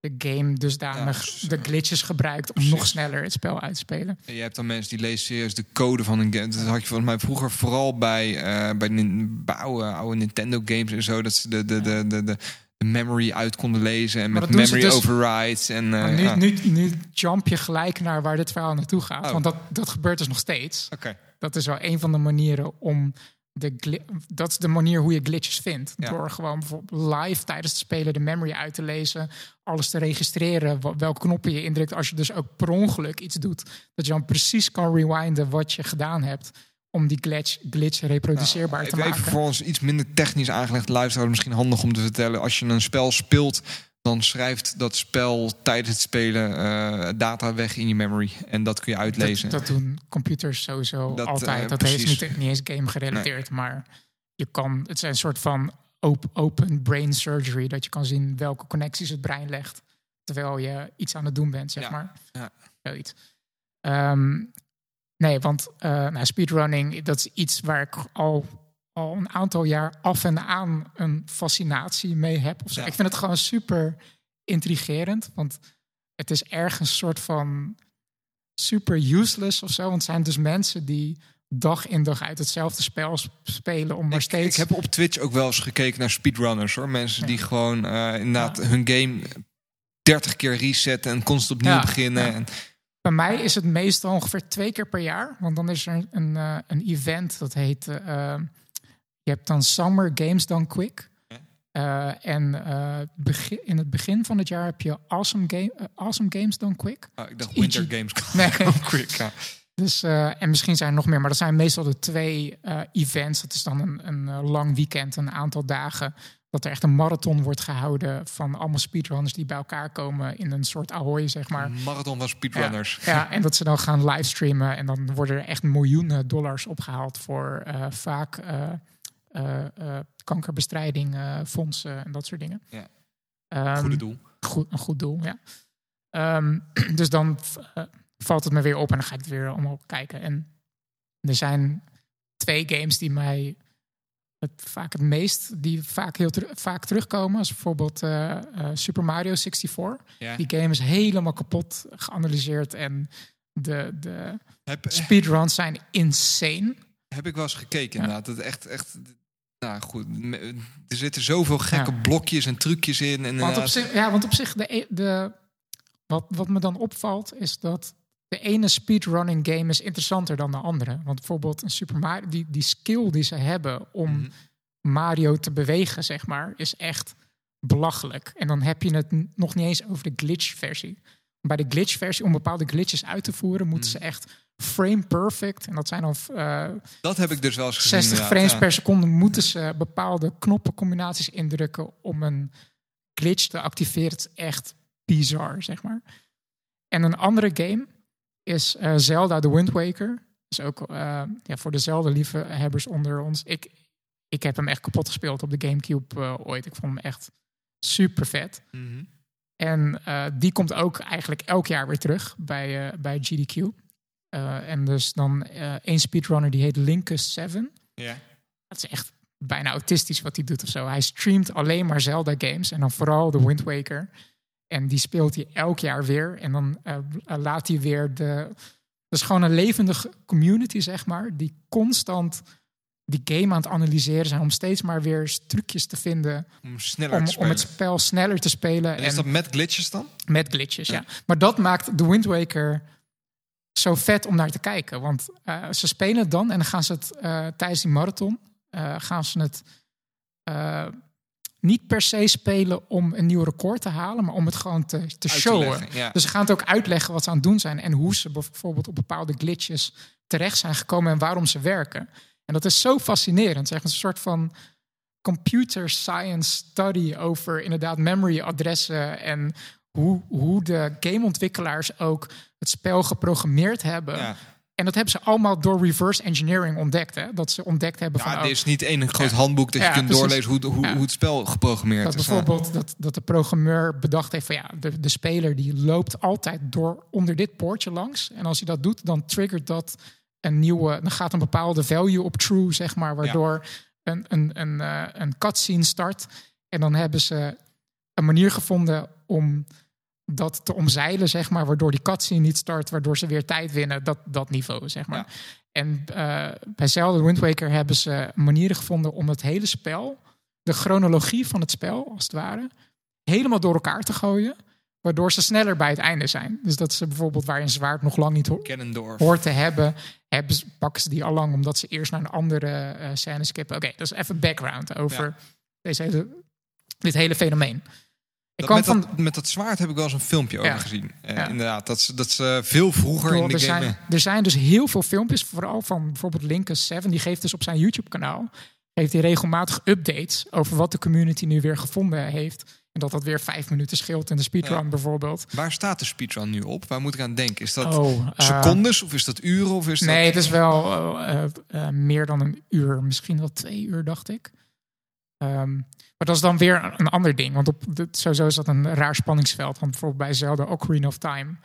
de game dusdanig Ja, dus, de glitches gebruikt om precies. nog sneller het spel uit te spelen. En je hebt dan mensen die lezen serieus de code van een game. Dat had je volgens mij vroeger vooral bij, eh, bij, oude, oude Nintendo games en zo. Dat ze de, de, de, de, de, memory uit konden lezen. En met memory dus- overrides. En, eh, nu, ja. nu, nu jump je gelijk naar waar dit verhaal naartoe gaat. Oh. Want dat, dat gebeurt dus nog steeds. Oké. Dat is wel een van de manieren om de dat is de manier hoe je glitches vindt. Ja. Door gewoon bijvoorbeeld live tijdens het spelen de memory uit te lezen, alles te registreren, welke knoppen je indrukt. Als je dus ook per ongeluk iets doet, dat je dan precies kan rewinden wat je gedaan hebt om die glitch, glitch reproduceerbaar te Nou, Even, maken. even voor ons iets minder technisch aangelegd luisteraar misschien handig om te vertellen. Als je een spel speelt, dan schrijft dat spel tijdens het spelen eh, data weg in je memory. En dat kun je uitlezen. Dat, dat doen computers sowieso Dat, altijd. eh, dat is precies. niet, niet eens game gerelateerd, maar je kan, het is een soort van op- open brain surgery, dat je kan zien welke connecties het brein legt terwijl je iets aan het doen bent, zeg Ja, maar. ja. Zoiets. Ehm, nee, want eh, nou, speedrunning, dat is iets waar ik al, al een aantal jaar af en aan een fascinatie mee heb. Of zo. Ja. Ik vind het gewoon super intrigerend, want het is ergens een soort van super useless of zo. Want het zijn dus mensen die dag in dag uit hetzelfde spel sp- spelen om maar Ik, steeds... ik heb op Twitch ook wel eens gekeken naar speedrunners hoor. Mensen die gewoon eh, inderdaad Ja. hun game 30 keer resetten en constant opnieuw beginnen. En, Bij mij is het meestal ongeveer twee keer per jaar. Want dan is er een, eh, een event dat heet... eh, je hebt dan Summer Games Done Quick. Ja. Eh, en eh, begin, in het begin van het jaar heb je Awesome, game, eh, awesome Games Done Quick. oh, ik dacht Winter Games. [laughs] Nee. Quick, ja. Dus, en misschien zijn er nog meer, maar dat zijn meestal de twee events. Dat is dan een, een lang weekend, een aantal dagen. Dat er echt een marathon wordt gehouden van allemaal speedrunners die bij elkaar komen in een soort ahoy, zeg maar. Een Marathon van speedrunners. Ja, en dat ze dan gaan livestreamen. En dan worden er echt miljoenen dollars opgehaald voor vaak kankerbestrijding, eh, fondsen en dat soort dingen. Ja. Ehm, Goede doel. goed, een goed doel, ja. Ehm, [clears throat] dus dan eh, valt het me weer op en dan ga ik het weer allemaal kijken. En er zijn twee games die mij het, vaak het meest, die vaak heel vaak terugkomen. Als bijvoorbeeld eh, eh, Super Mario 64. Ja. Die game is helemaal kapot geanalyseerd en de, de Heb, speedruns zijn insane. heb ik wel eens gekeken Ja. inderdaad. Dat echt, echt, Nou goed, er zitten zoveel gekke Ja. blokjes en trucjes in. En Want op inderdaad- zich, ja, want op zich de, e- de, wat, wat me dan opvalt, is dat de ene speedrunning game is interessanter dan de andere. Want bijvoorbeeld een Super Mario, die, die skill die ze hebben om Mhm. Mario te bewegen, zeg maar, is echt belachelijk. En dan heb je het nog niet eens over de glitch-versie. Bij de glitch-versie, om bepaalde glitches uit te voeren, moeten Mhm. ze echt frame perfect. En dat zijn dan eh, dat heb ik dus wel eens gezien. 60 inderdaad, frames ja. per seconde moeten ze bepaalde knoppencombinaties indrukken om een glitch te activeren. Het is echt bizar, zeg maar. En een andere game is eh, Zelda The Wind Waker. Dus ook eh, ja, voor de Zelda-liefhebbers onder ons. Ik, ik heb hem echt kapot gespeeld op de Gamecube ooit. Ik vond hem echt super vet. Mhm. En die komt ook eigenlijk elk jaar weer terug bij, bij GDQ. Eh, en dus dan eh één speedrunner die heet Linkus 7. Ja. Dat is echt bijna autistisch wat hij doet of zo. Hij streamt alleen maar Zelda games en dan vooral de Wind Waker. En die speelt hij elk jaar weer. En dan eh, laat hij weer de... Dat is gewoon een levendige community, zeg maar. Die constant die game aan het analyseren zijn. Om steeds maar weer trucjes te vinden. Om sneller Om, te om het spel sneller te spelen. En is dat met glitches dan? Met glitches, ja. Ja. Maar dat maakt de Wind Waker zo vet om naar te kijken. Want eh, ze spelen het dan en dan gaan ze het eh, tijdens die marathon... eh, gaan ze het niet per se spelen om een nieuw record te halen... maar om het gewoon te, te showen. leggen, ja. Dus ze gaan het ook uitleggen wat ze aan het doen zijn... en hoe ze bijvoorbeeld op bepaalde glitches terecht zijn gekomen... en waarom ze werken. En dat is zo fascinerend. Zeg, een soort van computer science study over inderdaad memory adressen en hoe, hoe de gameontwikkelaars ook het spel geprogrammeerd hebben. ja. En dat hebben ze allemaal door reverse engineering ontdekt. Hè? Dat ze ontdekt hebben van Ja, oh, er is niet één groot Ja. handboek dat je Ja, kunt precies. doorlezen hoe, hoe, Ja. hoe het spel geprogrammeerd dat is. Ja. bijvoorbeeld dat, dat de programmeur bedacht heeft van ja, de, de speler die loopt altijd door onder dit poortje langs. En als hij dat doet, dan triggert dat een nieuwe, dan gaat een bepaalde value op true, zeg maar, waardoor een, een, een, eh, een cutscene start. En dan hebben ze een manier gevonden om dat te omzeilen, zeg maar, waardoor die cutscene niet start, waardoor ze weer tijd winnen, dat, dat niveau, zeg maar. Ja. En eh, bij Zelda Wind Waker hebben ze manieren gevonden om het hele spel, de chronologie van het spel, als het ware, helemaal door elkaar te gooien, waardoor ze sneller bij het einde zijn. Dus dat ze bijvoorbeeld waar een zwaard nog lang niet ho- hoort te hebben, hebben ze, pakken ze die al lang omdat ze eerst naar een andere eh scène skippen. Oké, dat is even background over deze dit hele fenomeen. Dat kwam met, van, dat, met dat zwaard heb ik wel eens een filmpje over gezien. Eh. Inderdaad, dat ze, dat ze veel vroeger in de er, game... zijn, er zijn dus heel veel filmpjes, vooral van bijvoorbeeld Linkus 7. Die geeft dus op zijn YouTube-kanaal geeft hij regelmatig updates over wat de community nu weer gevonden heeft. En dat dat weer vijf minuten scheelt in de speedrun Ja. bijvoorbeeld. Waar staat de speedrun nu op? Waar moet ik aan denken? Is dat Oh, eh, secondes of is dat uren? Of is Nee, dat... het is wel eh, meer dan een uur. Misschien wel twee uur, dacht ik. Ehm, maar dat is dan weer een, ander ding. Want op de, sowieso is dat een raar spanningsveld. Want bijvoorbeeld bij Zelda Ocarina of Time...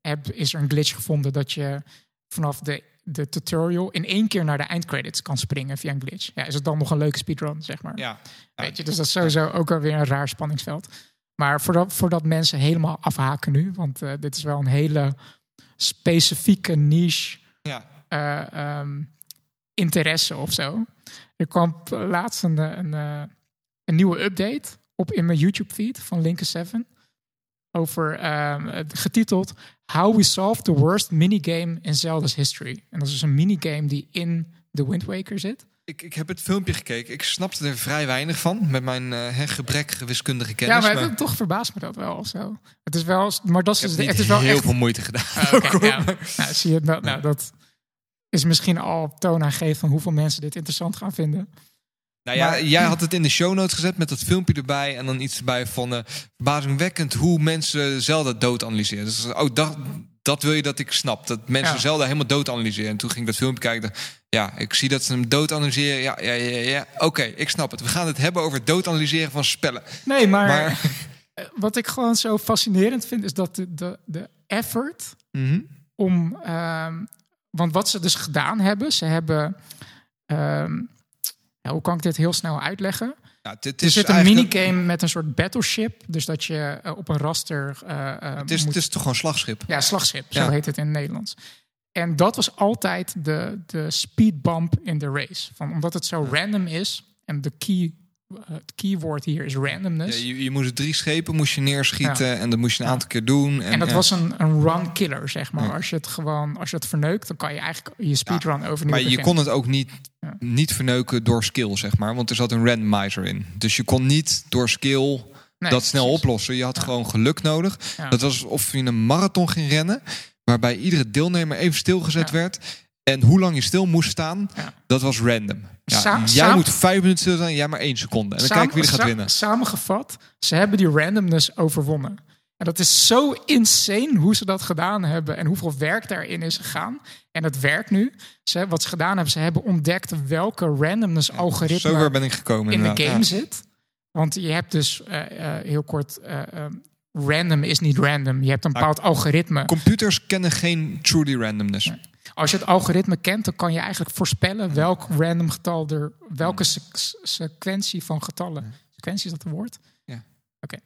Heb, is er een glitch gevonden dat je vanaf de, de tutorial... in één keer naar de eindcredits kan springen via een glitch. Ja, is het dan nog een leuke speedrun, zeg maar. Ja. Weet je, dus dat is sowieso ook alweer een raar spanningsveld. Maar voordat, voordat mensen helemaal afhaken nu... want eh, dit is wel een hele specifieke niche Ja. eh, ehm, interesse of zo. Er kwam laatst een, eh, een, eh, een nieuwe update op in mijn YouTube feed van Linkus 7 over ehm, getiteld How We Solved the Worst Minigame in Zelda's History. En dat is dus een minigame die in The Wind Waker zit. Ik, ik heb het filmpje gekeken. Ik snapte er vrij weinig van. Met mijn hè, gebrekkige wiskundige kennis. ja, maar, maar het- toch verbaast me dat wel of zo. Het is wel, maar dat is, ik heb dus- niet het is wel heel echt veel moeite gedaan. [laughs] [laughs] Nou, zie je, nou, nou, dat is misschien al toonaangevend van hoeveel mensen dit interessant gaan vinden. Nou ja, Maar- jij had het in de show notes gezet met dat filmpje erbij. En dan iets erbij van eh, verbazingwekkend hoe mensen Zelda dood analyseren. Dus oh, dat, dat wil je dat ik snap. Dat mensen Ja. Zelda helemaal dood analyseren. En toen ging ik dat filmpje kijken. Ja, ik zie dat ze hem dood analyseren. Ja, ja, ja, ja. Oké, ik snap het. We gaan het hebben over het dood analyseren van spellen. Nee, maar, Maar [laughs] eh, wat ik gewoon zo fascinerend vind, is dat de, de, de effort Mhm. om. ehm, want wat ze dus gedaan hebben, ze hebben. ehm, ja, hoe kan ik dit heel snel uitleggen? ja, het Er is zit een minigame met een soort battleship. Dus dat je eh, op een raster. eh, eh, Het is, moet het is toch gewoon slagschip. Ja, slagschip, zo heet het in het Nederlands. En dat was altijd de, de speed bump in de race. Van, omdat het zo random is En de key, het keyword hier is Ja, randomness. je, je moest drie schepen moest je neerschieten en dat moest je een Ja. aantal keer doen. En, En dat was een, een run killer, zeg maar. Als je het gewoon, als je het verneukt, dan kan je eigenlijk je speedrun overnieuw Maar je beginnen. kon het ook niet, niet verneuken door skill, zeg maar. Want er zat een randomizer in. Dus je kon niet door skill Nee, dat snel precies. oplossen. Je had gewoon geluk nodig. Dat was alsof je een marathon ging rennen. Waarbij iedere deelnemer even stilgezet werd. En hoe lang je stil moest staan, Ja. dat was random. Ja, Sa- jij moet vijf minuten stil zijn, jij maar één seconde. En dan kijken wie er gaat winnen. Samengevat, ze hebben die randomness overwonnen. En dat is zo insane hoe ze dat gedaan hebben en hoeveel werk daarin is gegaan. En het werkt nu. Ze, wat ze gedaan hebben, ze hebben ontdekt welke randomness algoritme Zover ben ik gekomen. in de game zit. Want je hebt dus eh, eh, heel kort, eh, eh, random is niet random. Je hebt een bepaald algoritme. Computers kennen geen truly randomness. Als je het algoritme kent, dan kan je eigenlijk voorspellen welk random getal er, welke se- sequentie van getallen. Sequentie is dat een woord? Ja. Oké.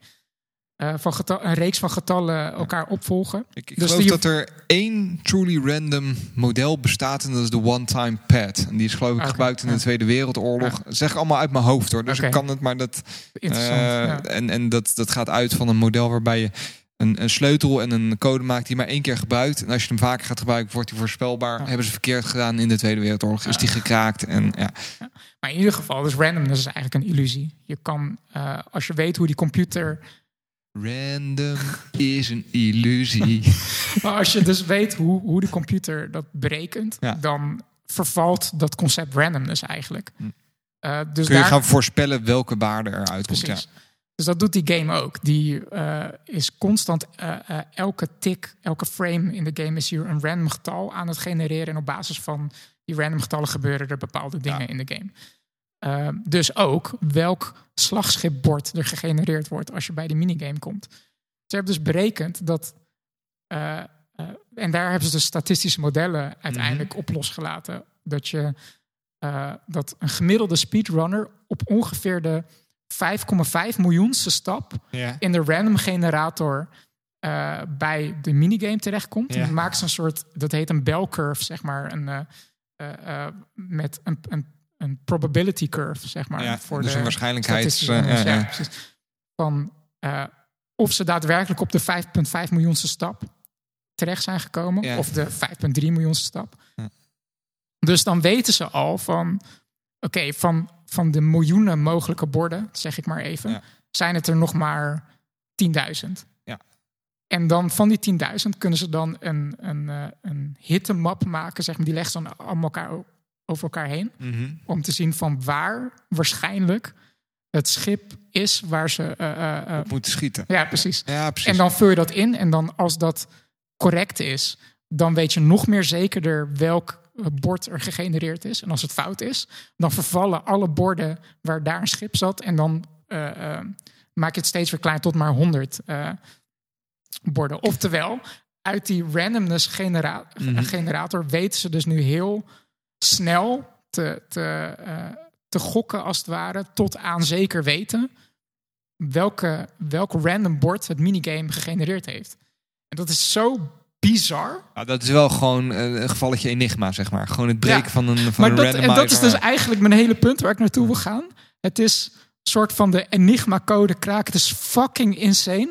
Eh, van getal, een reeks van getallen elkaar opvolgen. Ik, ik Dus geloof dat er één truly random model bestaat en dat is de one-time pad. En die is geloof ik gebruikt in de Tweede Wereldoorlog. Zeg allemaal uit mijn hoofd hoor. Dus ik kan het, maar dat. Interessant. eh, ja. En, en dat, dat gaat uit van een model waarbij je een, een sleutel en een code maakt die maar één keer gebruikt. En als je hem vaker gaat gebruiken, wordt die voorspelbaar. Ja. Hebben ze verkeerd gedaan in de Tweede Wereldoorlog? Is die gekraakt? En ja. Maar in ieder geval, dus randomness is eigenlijk een illusie. Je kan, eh, als je weet hoe die computer Random is een illusie. [laughs] Maar als je dus weet hoe, hoe de computer dat berekent, dan vervalt dat concept randomness eigenlijk. Hm. Eh, dus Kun je daar, gaan voorspellen welke waarde eruit komt. Ja. Dus dat doet die game ook. Die eh, is constant, eh, eh, elke tik, elke frame in de game is hier een random getal aan het genereren. En op basis van die random getallen gebeuren er bepaalde dingen Ja. in de game. Dus ook welk slagschipbord er gegenereerd wordt als je bij die minigame komt. Ze hebben dus berekend dat. en daar hebben ze dus statistische modellen uiteindelijk op losgelaten. Dat je dat een gemiddelde speedrunner op ongeveer de 5,5 miljoenste stap in de random generator eh, bij de minigame terechtkomt. En dan maken ze een soort, dat heet een bell curve, zeg maar, een, eh, eh, met een, een, een probability curve, zeg maar. Ja, voor dus de een waarschijnlijkheids... ja. Van of ze daadwerkelijk op de 5,5 miljoenste stap terecht zijn gekomen, of de 5,3 miljoenste stap. Dus dan weten ze al van, oké, van, van de miljoenen mogelijke borden, zeg ik maar even, Ja. zijn het er nog maar 10.000. Ja. En dan van die 10.000 kunnen ze dan een, een, eh, een hitmap maken, zeg maar, die legt dan allemaal elkaar, over elkaar heen Mhm. om te zien van waar waarschijnlijk het schip is waar ze. eh, eh, Op moeten schieten. ja, precies. Ja, precies. En dan vul je dat in en dan als dat correct is, dan weet je nog meer zekerder welk bord er gegenereerd is. En als het fout is, dan vervallen alle borden waar daar een schip zat en dan eh, eh, maak je het steeds weer klein tot maar 100 eh, borden. Oftewel, uit die randomness genera- Mhm. generator weten ze dus nu heel snel te, te, eh, te gokken, als het ware, tot aan zeker weten welke, welk random bord het minigame gegenereerd heeft. En dat is zo bizar. Ja, dat is wel gewoon eh, een gevalletje enigma, zeg maar. Gewoon het breken Ja, van een, van Maar een dat, en dat is dus eigenlijk mijn hele punt waar ik naartoe wil gaan. Het is een soort van de enigma-code kraak. Het is fucking insane.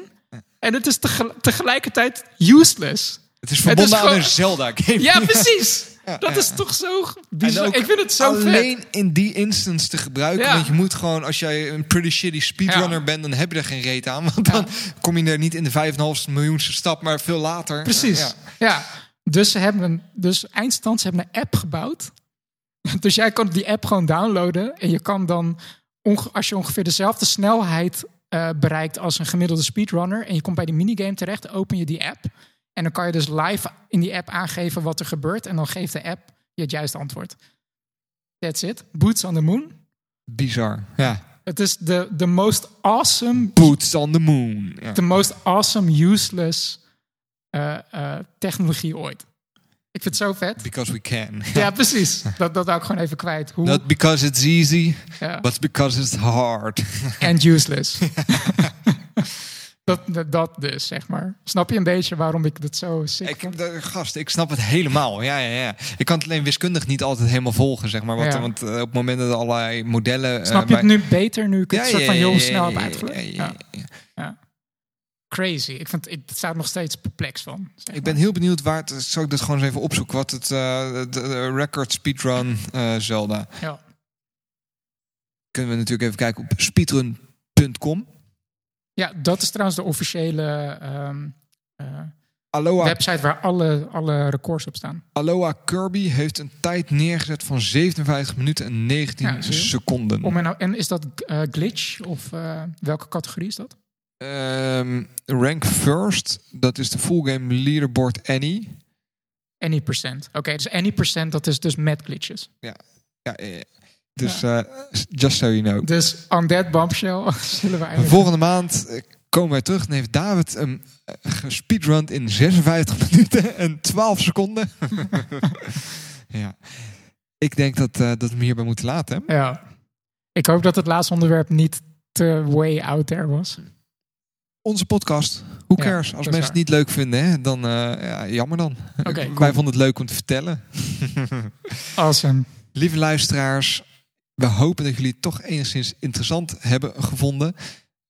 En het is tegel- tegelijkertijd useless. Het is verbonden het is aan een Zelda-game. Ja, [laughs] precies. Dat is toch zo bizar. Ik vind het zo vet. alleen in die instance te gebruiken. Ja. Want je moet gewoon, als jij een pretty shitty speedrunner Ja. bent, dan heb je er geen reet aan. Want dan kom je er niet in de 5,5 miljoenste stap, maar veel later. Precies. Ja. Ja. Dus ze hebben een, dus eindstand, ze hebben een app gebouwd. [laughs] Dus jij kan die app gewoon downloaden. En je kan dan, als je ongeveer dezelfde snelheid eh, bereikt als een gemiddelde speedrunner. En je komt bij die minigame terecht, open je die app. En dan kan je dus live in die app aangeven wat er gebeurt. En dan geeft de app je het juiste antwoord. That's it. Boots on the moon. Bizar. Ja. Het is de, de most awesome Boots on the moon. Ja. de most awesome, useless eh, eh, technologie ooit. Ik vind het zo vet. Because we can. [laughs] Ja, [laughs] precies. Dat, dat ik gewoon even kwijt. Hoe Not because it's easy, but because it's hard. [laughs] and useless. Dat dus, zeg maar. Snap je een beetje waarom ik dat zo sick Ik, de, gast, ik snap het helemaal. Ja, ja, ja. Ik kan het alleen wiskundig niet altijd helemaal volgen, zeg maar. Want, Ja. want eh, op het moment dat allerlei modellen... eh, Snap je het bij- nu beter nu ik het soort van heel snel heb ja, uitgelegd? ja. Crazy. Ik vind, ik sta er nog steeds perplex van. zeg Ik ben maar. heel benieuwd waar het... Zal ik dat gewoon eens even opzoeken? Wat het eh, de, de record speedrun eh, Zelda... Ja. Kunnen we natuurlijk even kijken op speedrun.com. ja, dat is trouwens de officiële ehm, eh, Aloha, website waar alle, alle records op staan. Aloha Kirby heeft een tijd neergezet van 57 minuten en 19 Ja, zie je. seconden. Om en, nou- en is dat eh, glitch of eh, welke categorie is dat? Ehm, rank first, dat is de full game leaderboard Annie. Any percent. Oké, dus any percent, dat is dus met glitches. Ja, ja, ja. Dus eh, just so you know. Dus on that bombshell [laughs] zullen we eigenlijk... Volgende maand eh, komen wij terug en heeft David hem eh, gespeedrun in 56 [laughs] minuten en 12 seconden. [laughs] ja. Ik denk dat, dat we hem hierbij moeten laten. hè? Ja. Ik hoop dat het laatste onderwerp niet te way out there was. Onze podcast. Hoe cares? Als mensen het niet leuk vinden, hè, dan ja, jammer dan. Wij vonden het leuk om te vertellen. Awesome. Lieve luisteraars, we hopen dat jullie het toch enigszins interessant hebben gevonden.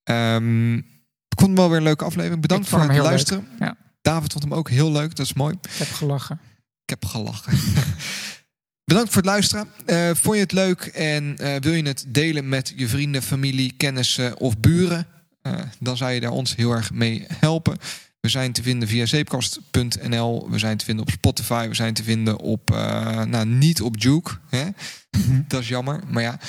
Ehm, ik vond hem wel weer een leuke aflevering. Bedankt voor het luisteren. Ja. David vond hem ook heel leuk, dat is mooi. Ik heb gelachen. Ik heb gelachen. [laughs] Bedankt voor het luisteren. Eh, vond je het leuk en eh, wil je het delen met je vrienden, familie, kennissen of buren? Eh, dan zou je daar ons heel erg mee helpen. We zijn te vinden via zeepkast.nl. We zijn te vinden op Spotify. We zijn te vinden op, eh, nou niet op Juke. Hè? [laughs] Dat is jammer, maar ja.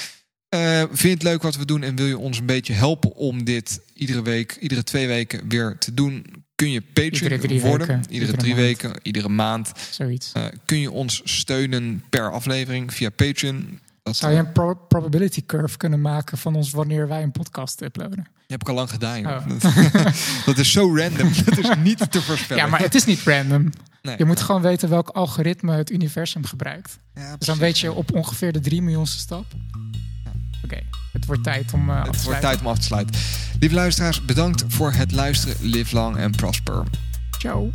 Eh, vind je het leuk wat we doen en wil je ons een beetje helpen om dit iedere week, iedere twee weken weer te doen? Kun je Patreon worden? weken, iedere, iedere drie maand. weken, iedere maand. Zoiets. Eh, kun je ons steunen per aflevering via Patreon? Dat Zou je een pro- probability curve kunnen maken van ons wanneer wij een podcast uploaden? Heb ik al lang gedaan. Oh. [laughs] Dat, is zo random. [laughs] Dat is niet te voorspellen. Ja, maar het is niet random. Nee. Je moet gewoon weten welk algoritme het universum gebruikt. Ja, Dus dan weet je op ongeveer de 3 miljoenste stap. Oké, het wordt tijd om eh, af te Het wordt sluiten. tijd om af te sluiten. Lieve luisteraars, bedankt voor het luisteren. Live long and prosper. Ciao.